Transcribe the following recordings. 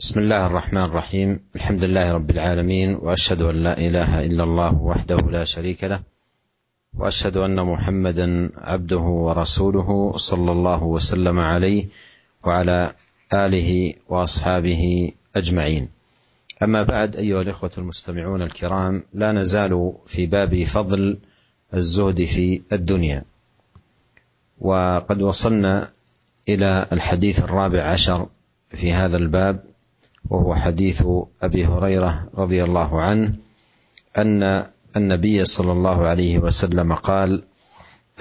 بسم الله الرحمن الرحيم الحمد لله رب العالمين واشهد ان لا اله الا الله وحده لا شريك له واشهد ان محمدا عبده ورسوله صلى الله وسلم عليه وعلى اله واصحابه اجمعين اما بعد ايها الاخوه المستمعون الكرام لا نزال في باب فضل الزهد في الدنيا وقد وصلنا إلى الحديث الرابع عشر في هذا الباب وهو حديث أبي هريرة رضي الله عنه أن النبي صلى الله عليه وسلم قال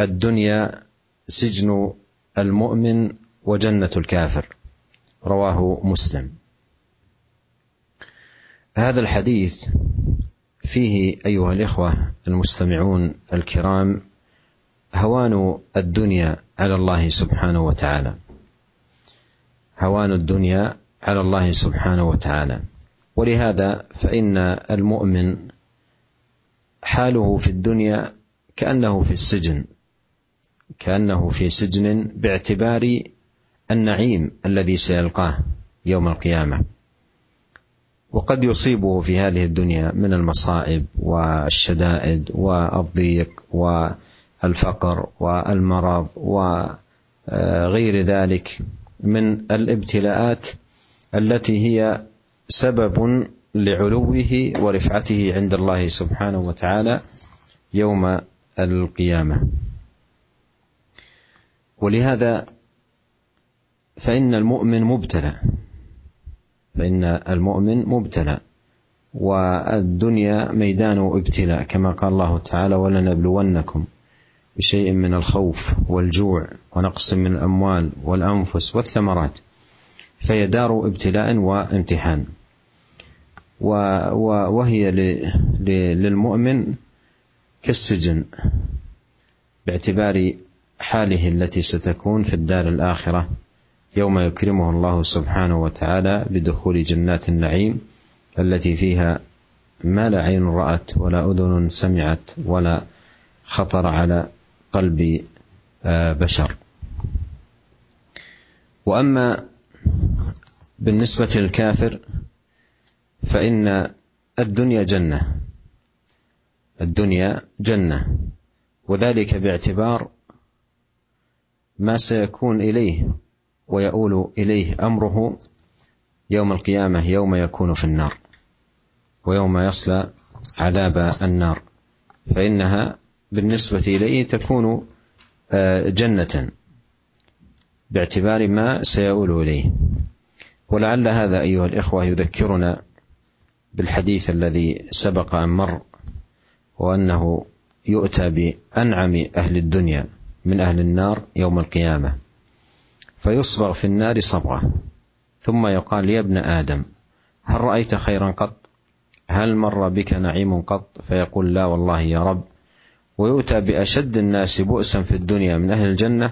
الدنيا سجن المؤمن وجنة الكافر. رواه مسلم. هذا الحديث فيه أيها الإخوة المستمعون الكرام هوان الدنيا على الله سبحانه وتعالى. هوان الدنيا على الله سبحانه وتعالى. ولهذا فإن المؤمن حاله في الدنيا كأنه في السجن كأنه في سجن باعتبار النعيم الذي سيلقاه يوم القيامة. وقد يصيبه في هذه الدنيا من المصائب والشدائد والضيق والفقر والمرض وغير ذلك من الابتلاءات التي هي سبب لعلوه ورفعته عند الله سبحانه وتعالى يوم القيامة. ولهذا فإن المؤمن مبتلى. فإن المؤمن مبتلى. والدنيا ميدان ابتلاء كما قال الله تعالى ولنبلونكم بشيء من الخوف والجوع ونقص من الأموال والأنفس والثمرات فهي دار ابتلاء وامتحان. وهي للمؤمن كالسجن باعتبار حاله التي ستكون في الدار الآخرة يوم يكرمه الله سبحانه وتعالى بدخول جنات النعيم التي فيها ما لا عين رأت ولا أذن سمعت ولا خطر على قلب بشر. وأما بالنسبة للكافر فإن الدنيا جنة. الدنيا جنة. وذلك باعتبار ما سيكون إليه ويؤول إليه أمره يوم القيامة يوم يكون في النار. ويوم يصلى عذاب النار. فإنها بالنسبة إليه تكون جنة. باعتبار ما سيؤول إليه. ولعل هذا أيها الإخوة يذكرنا بالحديث الذي سبق أن مر وأنه يؤتى بأنعم أهل الدنيا من أهل النار يوم القيامة فيصبغ في النار صبغة. ثم يقال يا ابن آدم هل رأيت خيرا قط؟ هل مر بك نعيم قط؟ فيقول لا والله يا رب. ويؤتى بأشد الناس بؤسا في الدنيا من أهل الجنة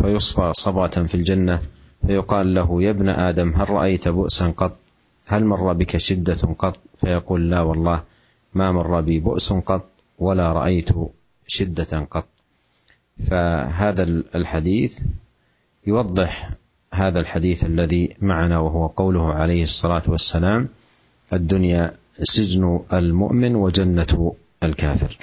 فيصبغ صبغة في الجنة فيقال له يا ابن آدم هل رأيت بؤسا قط؟ هل مر بك شدة قط؟ فيقول لا والله ما مر بي بؤس قط ولا رأيت شدة قط. فهذا الحديث يوضح هذا الحديث الذي معنا وهو قوله عليه الصلاة والسلام الدنيا سجن المؤمن وجنة الكافر.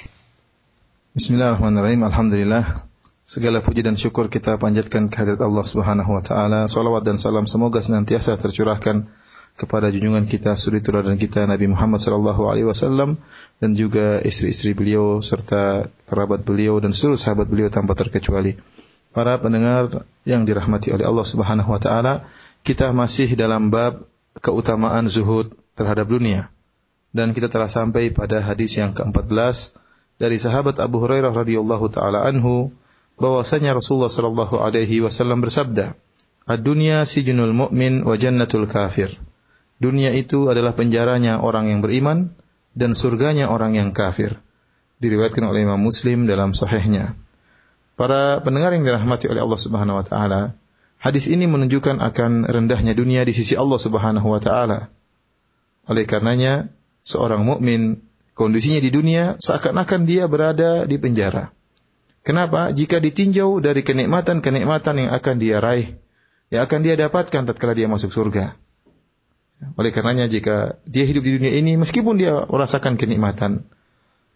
بسم الله الرحمن الرحيم الحمد لله. Segala puji dan syukur kita panjatkan kehadirat Allah Subhanahu wa taala. Salawat dan salam semoga senantiasa tercurahkan kepada junjungan kita suri teladan kita Nabi Muhammad sallallahu alaihi wasallam dan juga istri-istri beliau serta kerabat beliau dan seluruh sahabat beliau tanpa terkecuali. Para pendengar yang dirahmati oleh Allah Subhanahu wa taala, kita masih dalam bab keutamaan zuhud terhadap dunia. Dan kita telah sampai pada hadis yang ke-14 dari sahabat Abu Hurairah radhiyallahu taala anhu bahwasanya Rasulullah sallallahu alaihi wasallam bersabda, "Ad-dunya sijnul mu'min wa jannatul kafir." Dunia itu adalah penjaranya orang yang beriman dan surganya orang yang kafir. Diriwayatkan oleh Imam Muslim dalam sahihnya. Para pendengar yang dirahmati oleh Allah Subhanahu wa taala, hadis ini menunjukkan akan rendahnya dunia di sisi Allah Subhanahu wa taala. Oleh karenanya, seorang mukmin kondisinya di dunia seakan-akan dia berada di penjara. Kenapa? Jika ditinjau dari kenikmatan-kenikmatan yang akan dia raih, yang akan dia dapatkan tatkala dia masuk surga. Oleh karenanya jika dia hidup di dunia ini meskipun dia merasakan kenikmatan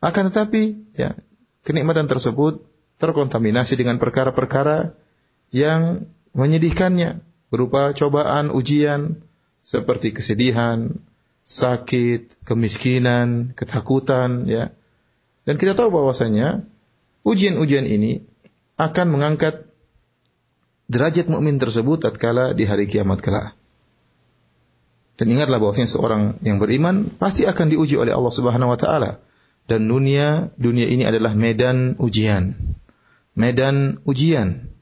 akan tetapi ya kenikmatan tersebut terkontaminasi dengan perkara-perkara yang menyedihkannya berupa cobaan, ujian seperti kesedihan, sakit, kemiskinan, ketakutan ya. Dan kita tahu bahwasanya ujian-ujian ini akan mengangkat derajat mukmin tersebut tatkala di hari kiamat kelak. Dan ingatlah bahwasanya seorang yang beriman pasti akan diuji oleh Allah Subhanahu wa taala. Dan dunia dunia ini adalah medan ujian. Medan ujian.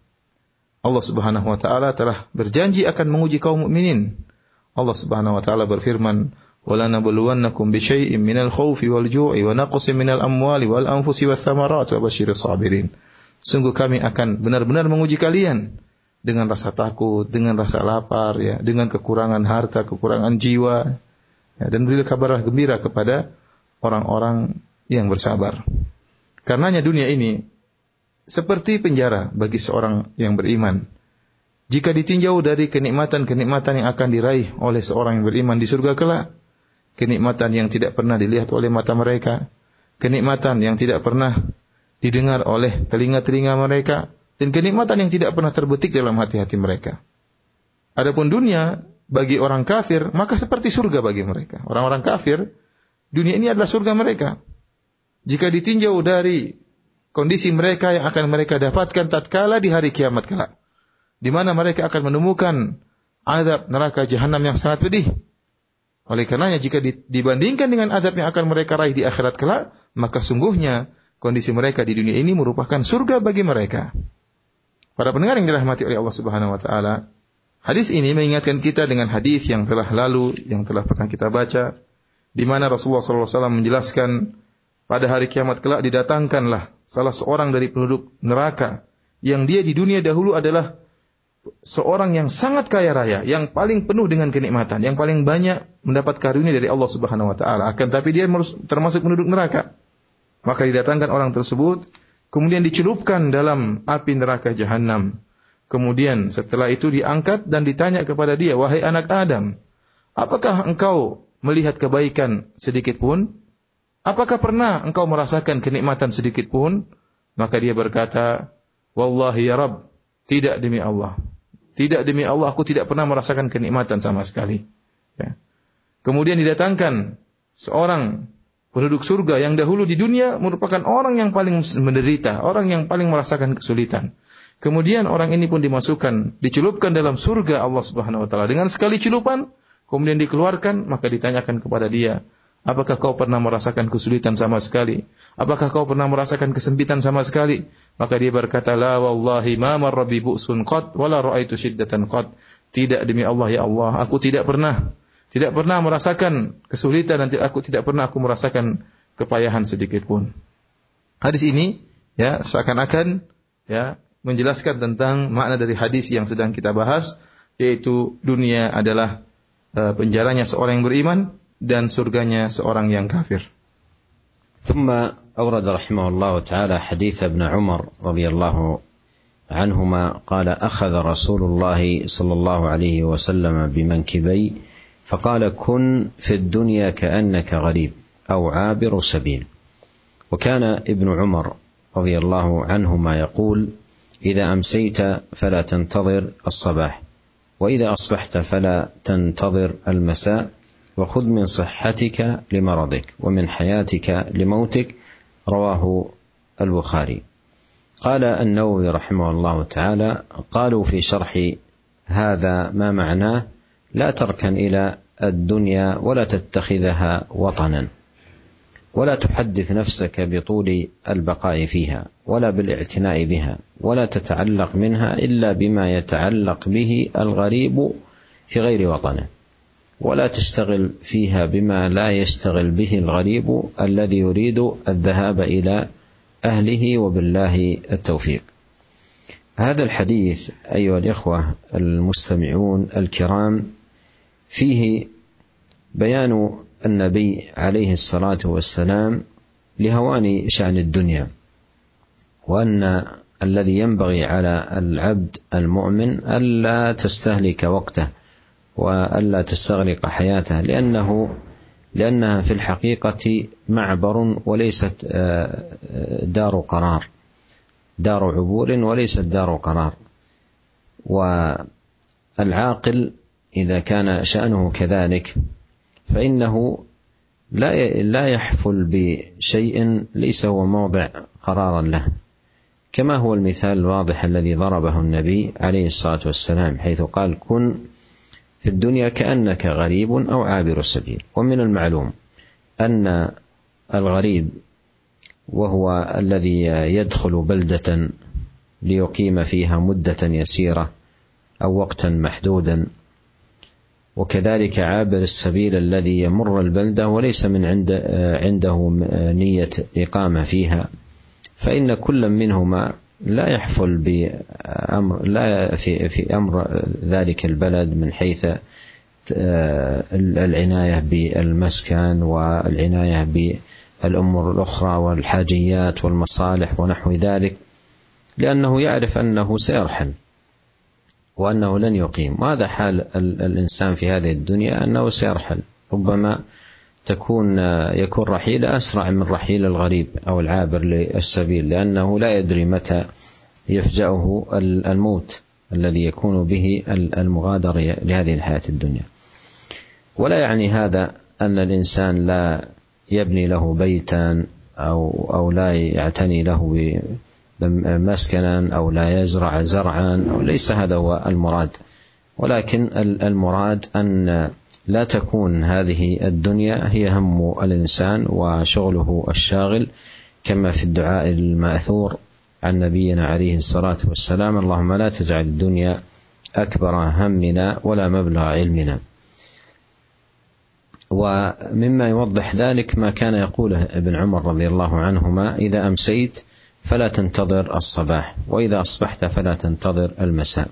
Allah Subhanahu wa taala telah berjanji akan menguji kaum mukminin. Allah Subhanahu wa taala berfirman, "Wala nabluwannakum bi syai'in minal khaufi wal ju'i wa naqsin minal amwali wal anfusi wath thamarat wa basyiris sabirin." Sungguh kami akan benar-benar menguji kalian dengan rasa takut, dengan rasa lapar, ya, dengan kekurangan harta, kekurangan jiwa, ya, dan berilah kabar gembira kepada orang-orang yang bersabar. Karenanya dunia ini seperti penjara bagi seorang yang beriman. Jika ditinjau dari kenikmatan-kenikmatan yang akan diraih oleh seorang yang beriman di surga kelak, kenikmatan yang tidak pernah dilihat oleh mata mereka, kenikmatan yang tidak pernah didengar oleh telinga-telinga mereka, dan kenikmatan yang tidak pernah terbetik dalam hati-hati mereka. Adapun dunia bagi orang kafir maka seperti surga bagi mereka. Orang-orang kafir dunia ini adalah surga mereka. Jika ditinjau dari kondisi mereka yang akan mereka dapatkan tatkala di hari kiamat kelak, di mana mereka akan menemukan azab neraka jahanam yang sangat pedih. Oleh karenanya jika dibandingkan dengan azab yang akan mereka raih di akhirat kelak, maka sungguhnya kondisi mereka di dunia ini merupakan surga bagi mereka. Para pendengar yang dirahmati oleh Allah Subhanahu wa taala, hadis ini mengingatkan kita dengan hadis yang telah lalu, yang telah pernah kita baca, di mana Rasulullah SAW menjelaskan pada hari kiamat kelak didatangkanlah salah seorang dari penduduk neraka yang dia di dunia dahulu adalah seorang yang sangat kaya raya, yang paling penuh dengan kenikmatan, yang paling banyak mendapat karunia dari Allah Subhanahu wa taala. Akan tapi dia termasuk penduduk neraka. Maka didatangkan orang tersebut kemudian dicelupkan dalam api neraka jahanam. Kemudian setelah itu diangkat dan ditanya kepada dia, "Wahai anak Adam, apakah engkau melihat kebaikan sedikit pun? Apakah pernah engkau merasakan kenikmatan sedikit pun?" Maka dia berkata, "Wallahi ya Rabb, tidak demi Allah. Tidak demi Allah aku tidak pernah merasakan kenikmatan sama sekali." Ya. Kemudian didatangkan seorang penduduk surga yang dahulu di dunia merupakan orang yang paling menderita, orang yang paling merasakan kesulitan. Kemudian orang ini pun dimasukkan, dicelupkan dalam surga Allah Subhanahu wa taala dengan sekali celupan, kemudian dikeluarkan, maka ditanyakan kepada dia, Apakah kau pernah merasakan kesulitan sama sekali? Apakah kau pernah merasakan kesempitan sama sekali? Maka dia berkata, La wallahi ma marra bi bu'sun qad, wala ra'aitu qad. Tidak demi Allah ya Allah, aku tidak pernah tidak pernah merasakan kesulitan dan aku tidak pernah aku merasakan kepayahan sedikit pun. Hadis ini ya seakan-akan ya menjelaskan tentang makna dari hadis yang sedang kita bahas yaitu dunia adalah uh, penjaranya seorang yang beriman dan surganya seorang yang kafir. ثم أورد رحمه الله تعالى حديث ابن عمر رضي الله عنهما قال أخذ رسول الله صلى الله عليه وسلم بمنكبي فقال كن في الدنيا كانك غريب أو عابر سبيل وكان ابن عمر رضي الله عنهما يقول اذا امسيت فلا تنتظر الصباح واذا اصبحت فلا تنتظر المساء وخذ من صحتك لمرضك ومن حياتك لموتك رواه البخاري. قال النووي رحمه الله تعالى قالوا في شرح هذا ما معناه لا تركن إلى الدنيا ولا تتخذها وطنا ولا تحدث نفسك بطول البقاء فيها ولا بالاعتناء بها ولا تتعلق منها إلا بما يتعلق به الغريب في غير وطنه. ولا تشتغل فيها بما لا يشتغل به الغريب الذي يريد الذهاب إلى أهله وبالله التوفيق. هذا الحديث أيها الإخوة المستمعون الكرام فيه بيان النبي عليه الصلاة والسلام لهوان شأن الدنيا وأن الذي ينبغي على العبد المؤمن ألا تستهلك وقته وألا تستغرق حياته لأنه لأنها في الحقيقة معبر وليست دار قرار دار عبور وليست دار قرار. والعاقل إذا كان شأنه كذلك فإنه لا لا يحفل بشيء ليس هو موضع قرارا له. كما هو المثال الواضح الذي ضربه النبي عليه الصلاة والسلام حيث قال كن في الدنيا كأنك غريب أو عابر سبيل. ومن المعلوم أن الغريب وهو الذي يدخل بلدة ليقيم فيها مدة يسيرة أو وقتا محدودا وكذلك عابر السبيل الذي يمر البلدة وليس من عند عنده نية إقامة فيها فإن كل منهما لا يحفل بأمر لا في في أمر ذلك البلد من حيث العناية بالمسكن والعناية بالأمور الأخرى والحاجيات والمصالح ونحو ذلك لأنه يعرف أنه سيرحل وأنه لن يقيم. وهذا حال الإنسان في هذه الدنيا أنه سيرحل. ربما تكون يكون رحيل أسرع من رحيل الغريب أو العابر للسبيل لأنه لا يدري متى يفجأه الموت الذي يكون به المغادر لهذه الحياة الدنيا. ولا يعني هذا أن الإنسان لا يبني له بيتا أو أو لا يعتني له مسكنا أو لا يزرع زرعا أو ليس هذا هو المراد. ولكن المراد أن لا تكون هذه الدنيا هي هم الإنسان وشغله الشاغل كما في الدعاء المأثور عن نبينا عليه الصلاة والسلام اللهم لا تجعل الدنيا أكبر همنا ولا مبلغ علمنا. ومما يوضح ذلك ما كان يقوله ابن عمر رضي الله عنهما إذا أمسيت فلا تنتظر الصباح وإذا أصبحت فلا تنتظر المساء.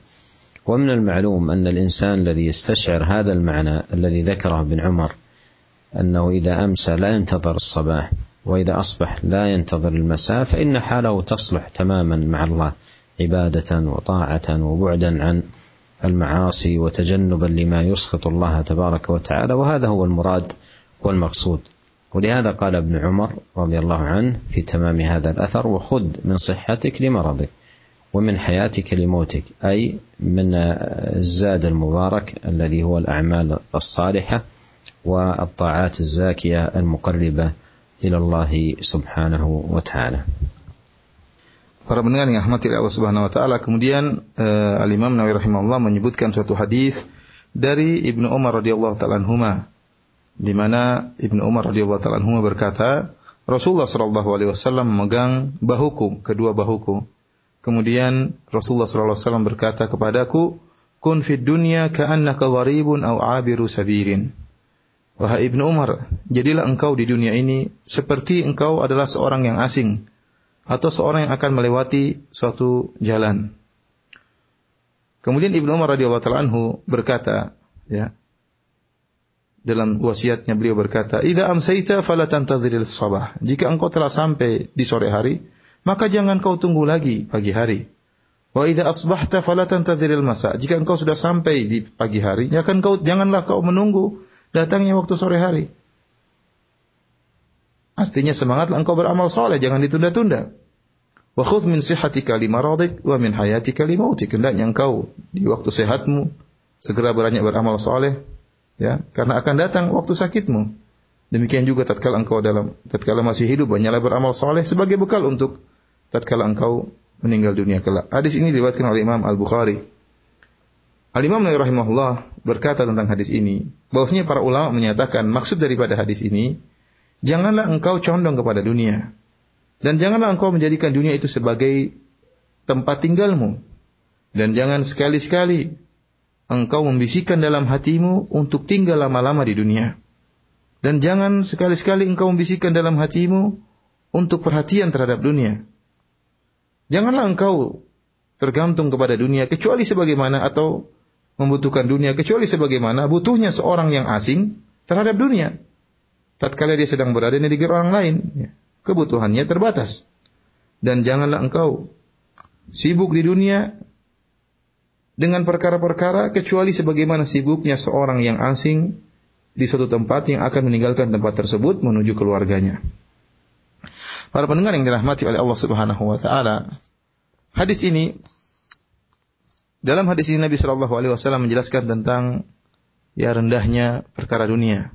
ومن المعلوم أن الإنسان الذي يستشعر هذا المعنى الذي ذكره ابن عمر أنه إذا امسى لا ينتظر الصباح وإذا أصبح لا ينتظر المساء فإن حاله تصلح تماما مع الله عبادة وطاعة وبعدا عن المعاصي وتجنبا لما يسخط الله تبارك وتعالى وهذا هو المراد والمقصود. ولهذا قال ابن عمر رضي الله عنه في تمام هذا الأثر وخذ من صحتك لمرضك. ومن حياتك لموتك اي من الزاد المبارك الذي هو الاعمال الصالحه والطاعات الزاكيه المقربه إلى الله سبحانه وتعالى. Para pendengar yang rahmati Allah Subhanahu wa taala, kemudian uh, Al Imam Nawawi rahimahullah menyebutkan suatu hadis dari Ibnu Umar radhiyallahu taala anhuma di mana Ibnu Umar radhiyallahu taala anhu berkata, Rasulullah sallallahu alaihi wasallam memegang bahuku, kedua bahuku. Kemudian Rasulullah wasallam berkata kepadaku, "Kun fid dunya ka'annaka gharibun aw 'abiru sabirin." Wahai Ibnu Umar, jadilah engkau di dunia ini seperti engkau adalah seorang yang asing atau seorang yang akan melewati suatu jalan. Kemudian Ibnu Umar radhiyallahu taala anhu berkata, ya, dalam wasiatnya beliau berkata, "Idza amsayta fala tantadhiril sabah." Jika engkau telah sampai di sore hari, maka jangan kau tunggu lagi pagi hari. Wa idza asbahta fala tantadhiril masa. Jika engkau sudah sampai di pagi hari, jangan kau janganlah kau menunggu datangnya waktu sore hari. Artinya semangatlah engkau beramal soleh, jangan ditunda-tunda. Wa khudh min sihhatika li maradik wa min hayatika li mautik. Hendaknya engkau di waktu sehatmu segera beranjak beramal soleh ya karena akan datang waktu sakitmu demikian juga tatkala engkau dalam tatkala masih hidup banyaklah beramal soleh sebagai bekal untuk tatkala engkau meninggal dunia kelak hadis ini diriwayatkan oleh Imam Al Bukhari Al Imam Nawawi rahimahullah berkata tentang hadis ini bahwasanya para ulama menyatakan maksud daripada hadis ini janganlah engkau condong kepada dunia dan janganlah engkau menjadikan dunia itu sebagai tempat tinggalmu dan jangan sekali-sekali engkau membisikkan dalam hatimu untuk tinggal lama-lama di dunia. Dan jangan sekali-sekali engkau membisikkan dalam hatimu untuk perhatian terhadap dunia. Janganlah engkau tergantung kepada dunia kecuali sebagaimana atau membutuhkan dunia kecuali sebagaimana butuhnya seorang yang asing terhadap dunia. Tatkala dia sedang berada di negeri orang lain, ya, kebutuhannya terbatas. Dan janganlah engkau sibuk di dunia dengan perkara-perkara kecuali sebagaimana sibuknya seorang yang asing di suatu tempat yang akan meninggalkan tempat tersebut menuju keluarganya. Para pendengar yang dirahmati oleh Allah Subhanahu wa taala, hadis ini dalam hadis ini Nabi Shallallahu alaihi wasallam menjelaskan tentang ya rendahnya perkara dunia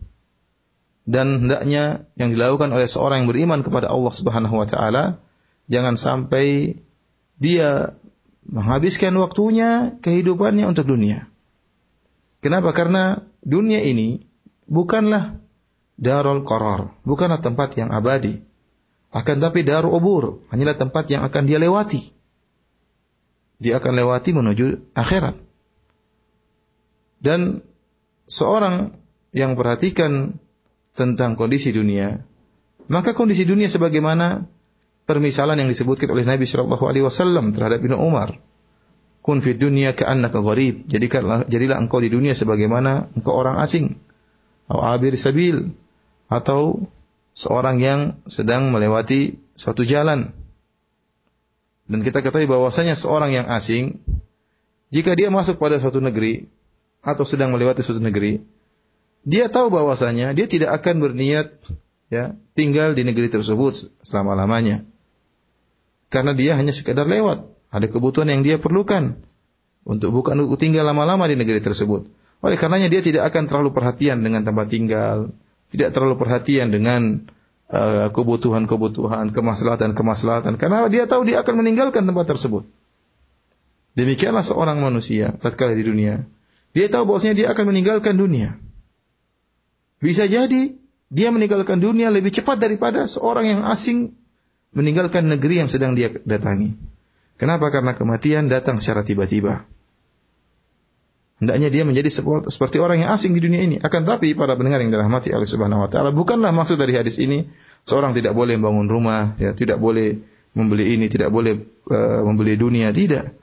dan hendaknya yang dilakukan oleh seorang yang beriman kepada Allah Subhanahu wa taala jangan sampai dia menghabiskan waktunya, kehidupannya untuk dunia. Kenapa? Karena dunia ini bukanlah darul qarar, bukanlah tempat yang abadi. Akan tapi darul ubur, hanyalah tempat yang akan dia lewati. Dia akan lewati menuju akhirat. Dan seorang yang perhatikan tentang kondisi dunia, maka kondisi dunia sebagaimana permisalan yang disebutkan oleh Nabi Shallallahu Alaihi Wasallam terhadap Ibnu Umar. Kun dunia ka'annaka gharib. Jadikanlah jadilah engkau di dunia sebagaimana engkau orang asing. Atau abir sabil atau seorang yang sedang melewati suatu jalan. Dan kita ketahui bahwasanya seorang yang asing jika dia masuk pada suatu negeri atau sedang melewati suatu negeri, dia tahu bahwasanya dia tidak akan berniat ya tinggal di negeri tersebut selama-lamanya karena dia hanya sekedar lewat. Ada kebutuhan yang dia perlukan untuk bukan untuk tinggal lama-lama di negeri tersebut. Oleh karenanya dia tidak akan terlalu perhatian dengan tempat tinggal, tidak terlalu perhatian dengan uh, kebutuhan-kebutuhan, kemaslahatan-kemaslahatan karena dia tahu dia akan meninggalkan tempat tersebut. Demikianlah seorang manusia tatkala di dunia. Dia tahu bahwasanya dia akan meninggalkan dunia. Bisa jadi dia meninggalkan dunia lebih cepat daripada seorang yang asing meninggalkan negeri yang sedang dia datangi. Kenapa? Karena kematian datang secara tiba-tiba. Hendaknya dia menjadi seperti orang yang asing di dunia ini. Akan tapi para pendengar yang dirahmati oleh Subhanahu wa taala, bukanlah maksud dari hadis ini seorang tidak boleh membangun rumah, ya, tidak boleh membeli ini, tidak boleh uh, membeli dunia, tidak.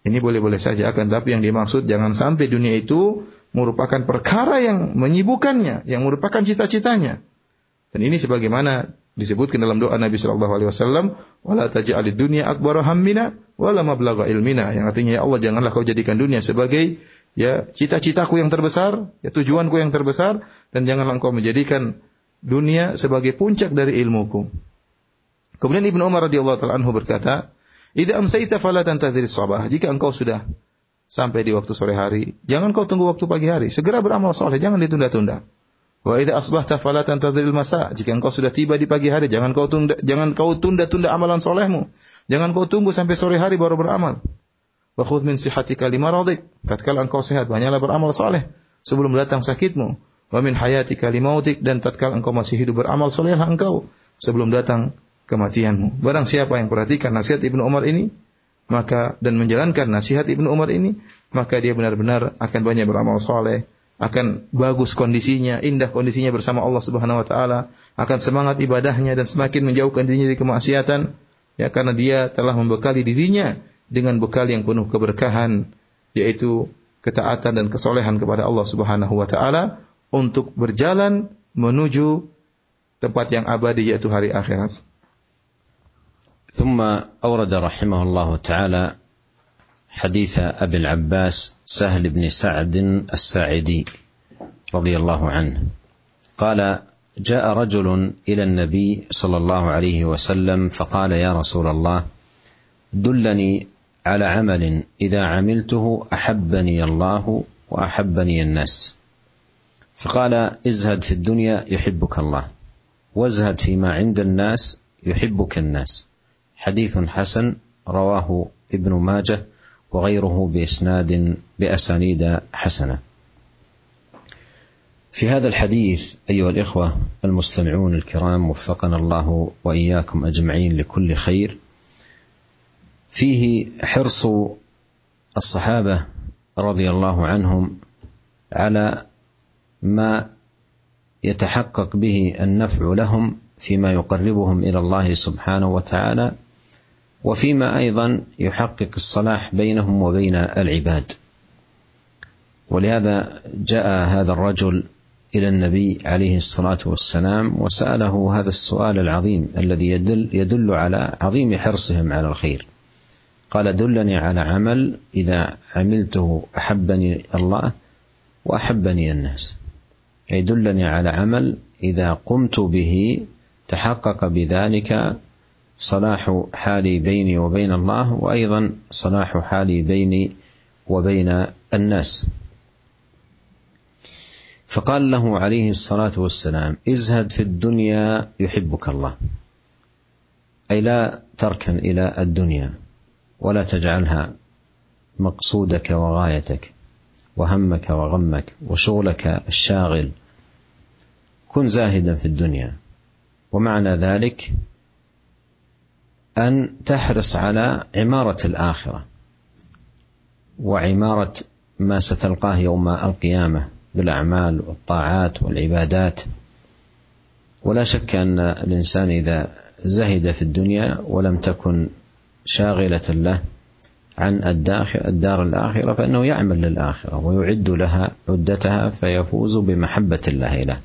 Ini boleh-boleh saja akan tapi yang dimaksud jangan sampai dunia itu merupakan perkara yang menyibukkannya, yang merupakan cita-citanya. Dan ini sebagaimana disebutkan dalam doa Nabi sallallahu alaihi wasallam, "Wala taj'alid dunya akbar hammina wala mablagha ilmina." Yang artinya ya Allah janganlah kau jadikan dunia sebagai ya cita-citaku yang terbesar, ya tujuanku yang terbesar dan janganlah engkau menjadikan dunia sebagai puncak dari ilmuku. Kemudian Ibnu Umar radhiyallahu taala anhu berkata, "Idza amsayta fala tantazir sabah." Jika engkau sudah sampai di waktu sore hari, jangan kau tunggu waktu pagi hari, segera beramal soleh, jangan ditunda-tunda. Wa idza asbahta fala tantadhiril masa. Jika engkau sudah tiba di pagi hari, jangan kau tunda jangan kau tunda-tunda amalan solehmu. Jangan kau tunggu sampai sore hari baru beramal. Wa khudh min sihatika limaradik. Tatkala engkau sehat, banyaklah beramal soleh sebelum datang sakitmu. Wa min hayatika limautik dan tatkala engkau masih hidup beramal solehlah engkau sebelum datang kematianmu. Barang siapa yang perhatikan nasihat Ibnu Umar ini, maka dan menjalankan nasihat Ibnu Umar ini, maka dia benar-benar akan banyak beramal soleh akan bagus kondisinya, indah kondisinya bersama Allah Subhanahu wa taala, akan semangat ibadahnya dan semakin menjauhkan dirinya dari kemaksiatan ya karena dia telah membekali dirinya dengan bekal yang penuh keberkahan yaitu ketaatan dan kesolehan kepada Allah Subhanahu wa taala untuk berjalan menuju tempat yang abadi yaitu hari akhirat. ثم أورد رحمه الله تعالى حديث أبي العباس سهل بن سعد الساعدي رضي الله عنه قال جاء رجل إلى النبي صلى الله عليه وسلم فقال يا رسول الله دلني على عمل إذا عملته أحبني الله وأحبني الناس. فقال ازهد في الدنيا يحبك الله وازهد فيما عند الناس يحبك الناس. حديث حسن رواه ابن ماجه وغيره بإسناد بأسانيد حسنة. في هذا الحديث أيها الإخوة المستمعون الكرام وفقنا الله وإياكم أجمعين لكل خير. فيه حرص الصحابة رضي الله عنهم على ما يتحقق به النفع لهم فيما يقربهم إلى الله سبحانه وتعالى وفيما أيضا يحقق الصلاح بينهم وبين العباد. ولهذا جاء هذا الرجل إلى النبي عليه الصلاة والسلام وسأله هذا السؤال العظيم الذي يدل يدل على عظيم حرصهم على الخير. قال دلني على عمل إذا عملته أحبني الله وأحبني الناس. أي دلني على عمل إذا قمت به تحقق بذلك صلاح حالي بيني وبين الله وأيضا صلاح حالي بيني وبين الناس. فقال له عليه الصلاة والسلام ازهد في الدنيا يحبك الله. أي لا تركن إلى الدنيا. ولا تجعلها مقصودك وغايتك وهمك وغمك وشغلك الشاغل. كن زاهدا في الدنيا. ومعنى ذلك أن تحرص على عمارة الآخرة وعمارة ما ستلقاه يوم القيامة بالأعمال والطاعات والعبادات. ولا شك أن الإنسان إذا زهد في الدنيا ولم تكن شاغلة له عن الداخل الدار الآخرة فإنه يعمل للآخرة ويعد لها عدتها فيفوز بمحبة الله له.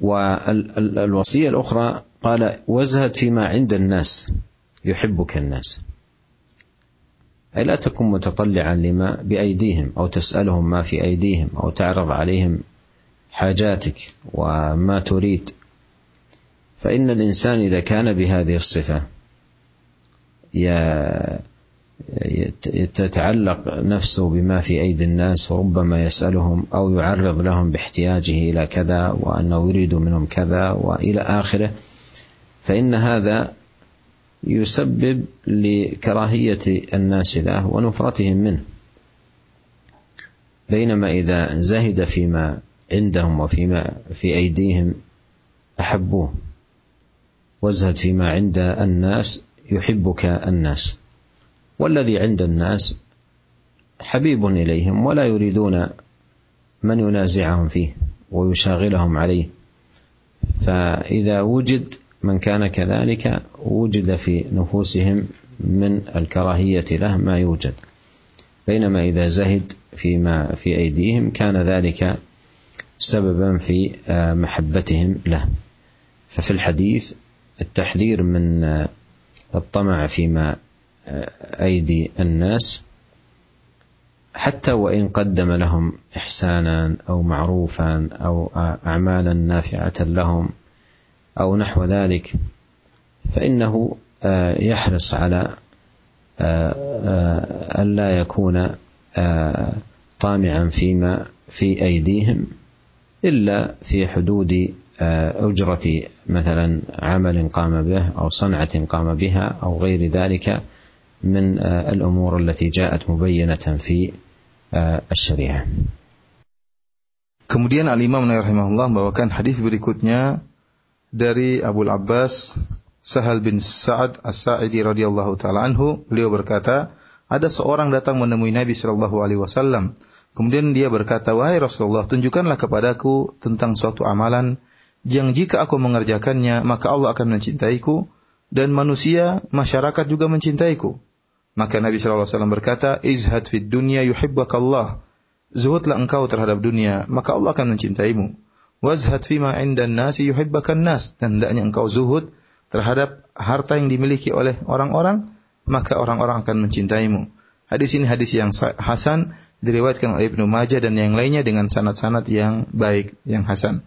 والوصية الأخرى قال وازهد فيما عند الناس يحبك الناس. أي لا تكن متطلعا لما بأيديهم أو تسألهم ما في أيديهم أو تعرض عليهم حاجاتك وما تريد فإن الإنسان إذا كان بهذه الصفة تتعلق نفسه بما في أيدي الناس وربما يسألهم أو يعرض لهم باحتياجه إلى كذا وأنه يريد منهم كذا وإلى آخره. فإن هذا يسبب لكراهية الناس له ونفرتهم منه. بينما إذا زهد فيما عندهم وفيما في أيديهم أحبوه. وازهد فيما عند الناس يحبك الناس. والذي عند الناس حبيب إليهم ولا يريدون من ينازعهم فيه ويشاغلهم عليه. فإذا وجد من كان كذلك وجد في نفوسهم من الكراهية له ما يوجد. بينما إذا زهد فيما في أيديهم كان ذلك سببا في محبتهم له. ففي الحديث التحذير من الطمع فيما أيدي الناس حتى وإن قدم لهم إحسانا أو معروفا أو أعمالا نافعة لهم أو نحو ذلك فإنه يحرص على ألا يكون طامعا فيما في أيديهم إلا في حدود أجرة مثلا عمل قام به أو صنعة قام بها أو غير ذلك من الأمور التي جاءت مبينة في الشريعة Kemudian Al-Imam Nawawi rahimahullah membawakan hadis berikutnya dari Abu Abbas Sahal bin Sa'ad As-Sa'idi radhiyallahu taala anhu, beliau berkata, ada seorang datang menemui Nabi sallallahu alaihi wasallam. Kemudian dia berkata, "Wahai Rasulullah, tunjukkanlah kepadaku tentang suatu amalan yang jika aku mengerjakannya maka Allah akan mencintaiku dan manusia masyarakat juga mencintaiku. Maka Nabi sallallahu alaihi wasallam berkata, "Izhad fid dunya yuhibbukallah." Zuhudlah engkau terhadap dunia, maka Allah akan mencintaimu. Wazhad fima indan nasi yuhibbakan nas. Dan hendaknya engkau zuhud terhadap harta yang dimiliki oleh orang-orang, maka orang-orang akan mencintaimu. Hadis ini hadis yang hasan diriwayatkan oleh Ibnu Majah dan yang lainnya dengan sanad-sanad yang baik, yang hasan.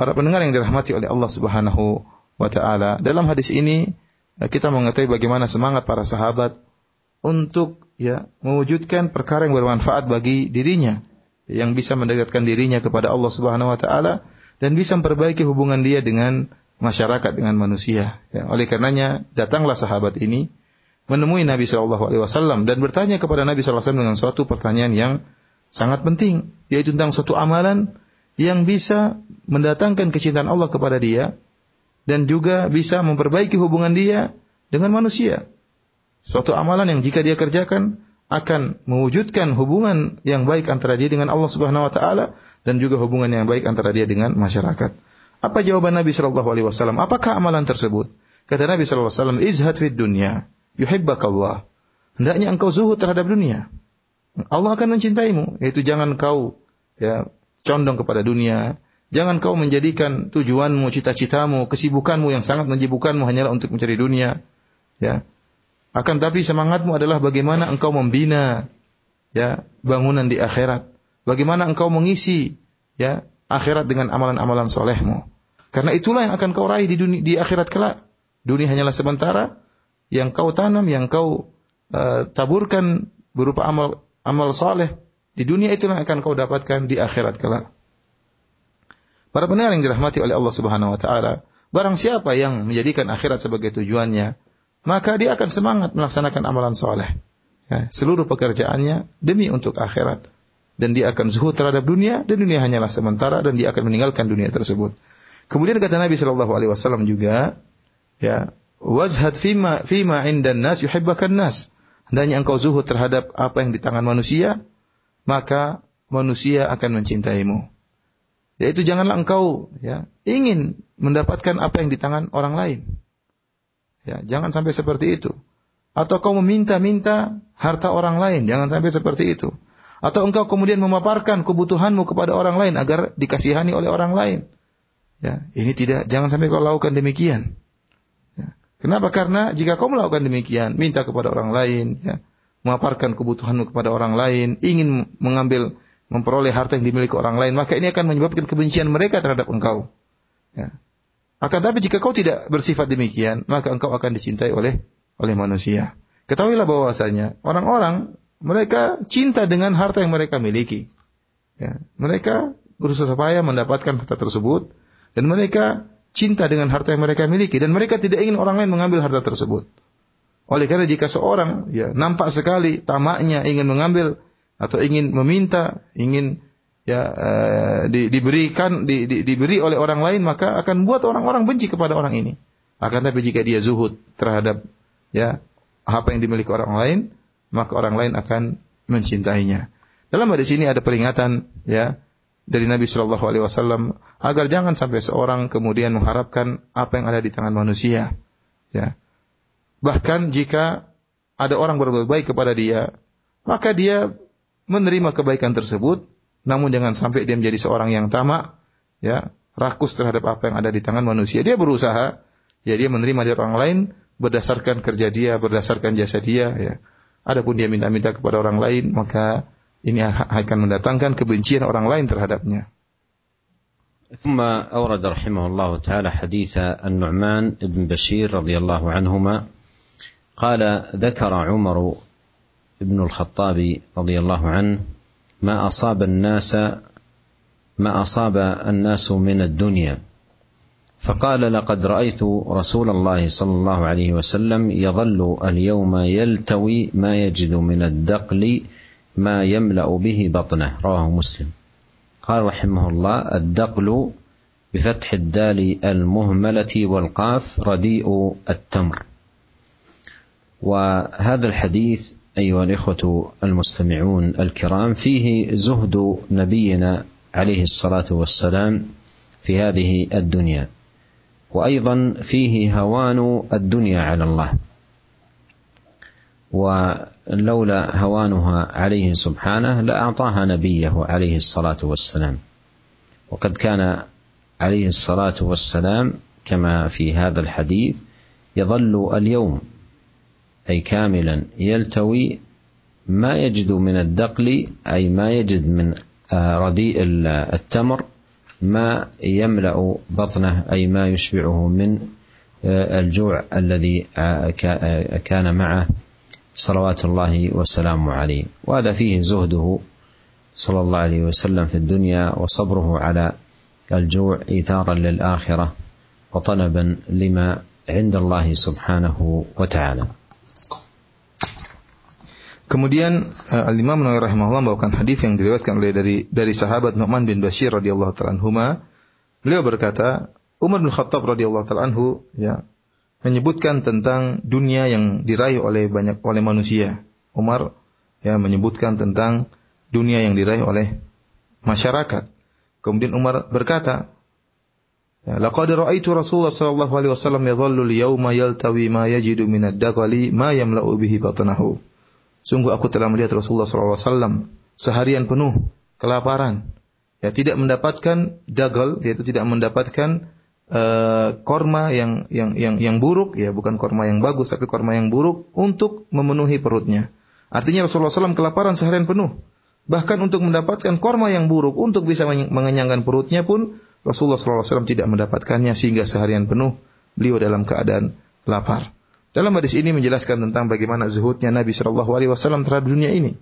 Para pendengar yang dirahmati oleh Allah Subhanahu wa taala, dalam hadis ini eh, kita mengetahui bagaimana semangat para sahabat untuk ya mewujudkan perkara yang bermanfaat bagi dirinya, yang bisa mendekatkan dirinya kepada Allah Subhanahu wa taala dan bisa memperbaiki hubungan dia dengan masyarakat dengan manusia. Ya, oleh karenanya datanglah sahabat ini menemui Nabi Shallallahu Alaihi Wasallam dan bertanya kepada Nabi Shallallahu Alaihi Wasallam dengan suatu pertanyaan yang sangat penting, yaitu tentang suatu amalan yang bisa mendatangkan kecintaan Allah kepada dia dan juga bisa memperbaiki hubungan dia dengan manusia. Suatu amalan yang jika dia kerjakan akan mewujudkan hubungan yang baik antara dia dengan Allah Subhanahu wa taala dan juga hubungan yang baik antara dia dengan masyarakat. Apa jawaban Nabi sallallahu alaihi wasallam? Apakah amalan tersebut? Kata Nabi sallallahu alaihi wasallam, "Izhad fid dunya, yuhibbakallah." Hendaknya engkau zuhud terhadap dunia. Allah akan mencintaimu, yaitu jangan kau ya condong kepada dunia. Jangan kau menjadikan tujuanmu, cita-citamu, kesibukanmu yang sangat menyibukkanmu hanyalah untuk mencari dunia. Ya. Akan tapi semangatmu adalah bagaimana engkau membina ya bangunan di akhirat. Bagaimana engkau mengisi ya akhirat dengan amalan-amalan solehmu. Karena itulah yang akan kau raih di dunia di akhirat kelak. Dunia hanyalah sementara yang kau tanam, yang kau uh, taburkan berupa amal amal soleh di dunia itulah akan kau dapatkan di akhirat kelak. Para pendengar yang dirahmati oleh Allah Subhanahu wa taala, barang siapa yang menjadikan akhirat sebagai tujuannya, maka dia akan semangat melaksanakan amalan soleh. Ya, seluruh pekerjaannya demi untuk akhirat. Dan dia akan zuhud terhadap dunia, dan dunia hanyalah sementara, dan dia akan meninggalkan dunia tersebut. Kemudian kata Nabi Shallallahu Alaihi Wasallam juga, ya, wazhad fima fima indan nas yuhibbakan nas. Hendaknya engkau zuhud terhadap apa yang di tangan manusia, maka manusia akan mencintaimu. Yaitu janganlah engkau ya ingin mendapatkan apa yang di tangan orang lain. Ya, jangan sampai seperti itu. Atau kau meminta-minta harta orang lain, jangan sampai seperti itu. Atau engkau kemudian memaparkan kebutuhanmu kepada orang lain agar dikasihani oleh orang lain. Ya, ini tidak jangan sampai kau lakukan demikian. Ya. Kenapa? Karena jika kau melakukan demikian, minta kepada orang lain, ya, memaparkan kebutuhanmu kepada orang lain, ingin mengambil memperoleh harta yang dimiliki orang lain, maka ini akan menyebabkan kebencian mereka terhadap engkau. Ya. Akan tapi jika kau tidak bersifat demikian, maka engkau akan dicintai oleh oleh manusia. Ketahuilah bahwasanya orang-orang mereka cinta dengan harta yang mereka miliki. Ya, mereka berusaha supaya mendapatkan harta tersebut dan mereka cinta dengan harta yang mereka miliki dan mereka tidak ingin orang lain mengambil harta tersebut. Oleh karena jika seorang ya nampak sekali tamaknya ingin mengambil atau ingin meminta, ingin ya uh, di, diberikan di, di, diberi oleh orang lain maka akan buat orang-orang benci kepada orang ini. Akan tapi jika dia zuhud terhadap ya apa yang dimiliki orang lain, maka orang lain akan mencintainya. Dalam hadis ini ada peringatan ya dari Nabi Shallallahu Alaihi Wasallam agar jangan sampai seorang kemudian mengharapkan apa yang ada di tangan manusia. Ya. Bahkan jika ada orang berbuat baik kepada dia, maka dia menerima kebaikan tersebut namun jangan sampai dia menjadi seorang yang tamak, ya, rakus terhadap apa yang ada di tangan manusia. Dia berusaha, ya dia menerima dari orang lain berdasarkan kerja dia, berdasarkan jasa dia, ya. Adapun dia minta-minta kepada orang lain, maka ini akan mendatangkan kebencian orang lain terhadapnya. ثم أورد رحمه الله تعالى حديث النعمان بن بشير رضي الله عنهما قال ذكر عمر بن الخطاب رضي الله عنه ما أصاب الناس ما أصاب الناس من الدنيا. فقال لقد رأيت رسول الله صلى الله عليه وسلم يظل اليوم يلتوي ما يجد من الدقل ما يملأ به بطنه. رواه مسلم. قال رحمه الله الدقل بفتح الدال المهملة والقاف رديء التمر. وهذا الحديث أيها الإخوة المستمعون الكرام فيه زهد نبينا عليه الصلاة والسلام في هذه الدنيا وأيضا فيه هوان الدنيا على الله. ولولا هوانها عليه سبحانه لاعطاها نبيه عليه الصلاة والسلام. وقد كان عليه الصلاة والسلام كما في هذا الحديث يظل اليوم أي كاملا يلتوي ما يجد من الدقل أي ما يجد من آه، رديء التمر ما يملأ بطنه أي ما يشبعه من آه، الجوع الذي آه، كان معه صلوات الله وسلامه عليه. وهذا فيه زهده صلى الله عليه وسلم في الدنيا وصبره على الجوع ايثارا للآخرة وطلبا لما عند الله سبحانه وتعالى. Kemudian uh, Al Imam Nawawi rahimahullah membawakan hadis yang diriwayatkan oleh dari dari sahabat Nu'man bin Bashir radhiyallahu taala anhuma. Beliau berkata, Umar bin Khattab radhiyallahu taala anhu ya menyebutkan tentang dunia yang diraih oleh banyak oleh manusia. Umar ya menyebutkan tentang dunia yang diraih oleh masyarakat. Kemudian Umar berkata, ya, Laqad ra'aitu Rasulullah sallallahu alaihi wasallam yadhallu al-yawma yaltawi ma yajidu min ad-daghali ma yamla'u bihi batnahu. Sungguh aku telah melihat Rasulullah SAW seharian penuh kelaparan. Ya tidak mendapatkan dagal, yaitu tidak mendapatkan uh, korma yang yang yang yang buruk ya bukan korma yang bagus tapi korma yang buruk untuk memenuhi perutnya. Artinya Rasulullah SAW kelaparan seharian penuh. Bahkan untuk mendapatkan korma yang buruk untuk bisa mengenyangkan perutnya pun Rasulullah SAW tidak mendapatkannya sehingga seharian penuh beliau dalam keadaan lapar. Dalam hadis ini menjelaskan tentang bagaimana zuhudnya Nabi Shallallahu Alaihi Wasallam terhadap dunia ini,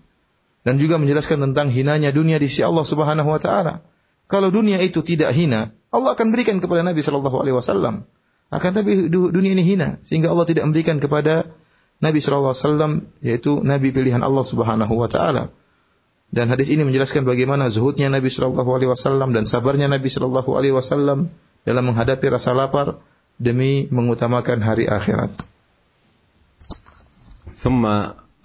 dan juga menjelaskan tentang hinanya dunia di sisi Allah Subhanahu Wa Taala. Kalau dunia itu tidak hina, Allah akan berikan kepada Nabi Shallallahu Alaihi Wasallam. Akan tapi dunia ini hina, sehingga Allah tidak memberikan kepada Nabi Shallallahu Alaihi Wasallam, yaitu Nabi pilihan Allah Subhanahu Wa Taala. Dan hadis ini menjelaskan bagaimana zuhudnya Nabi Shallallahu Alaihi Wasallam dan sabarnya Nabi Shallallahu Alaihi Wasallam dalam menghadapi rasa lapar demi mengutamakan hari akhirat. ثم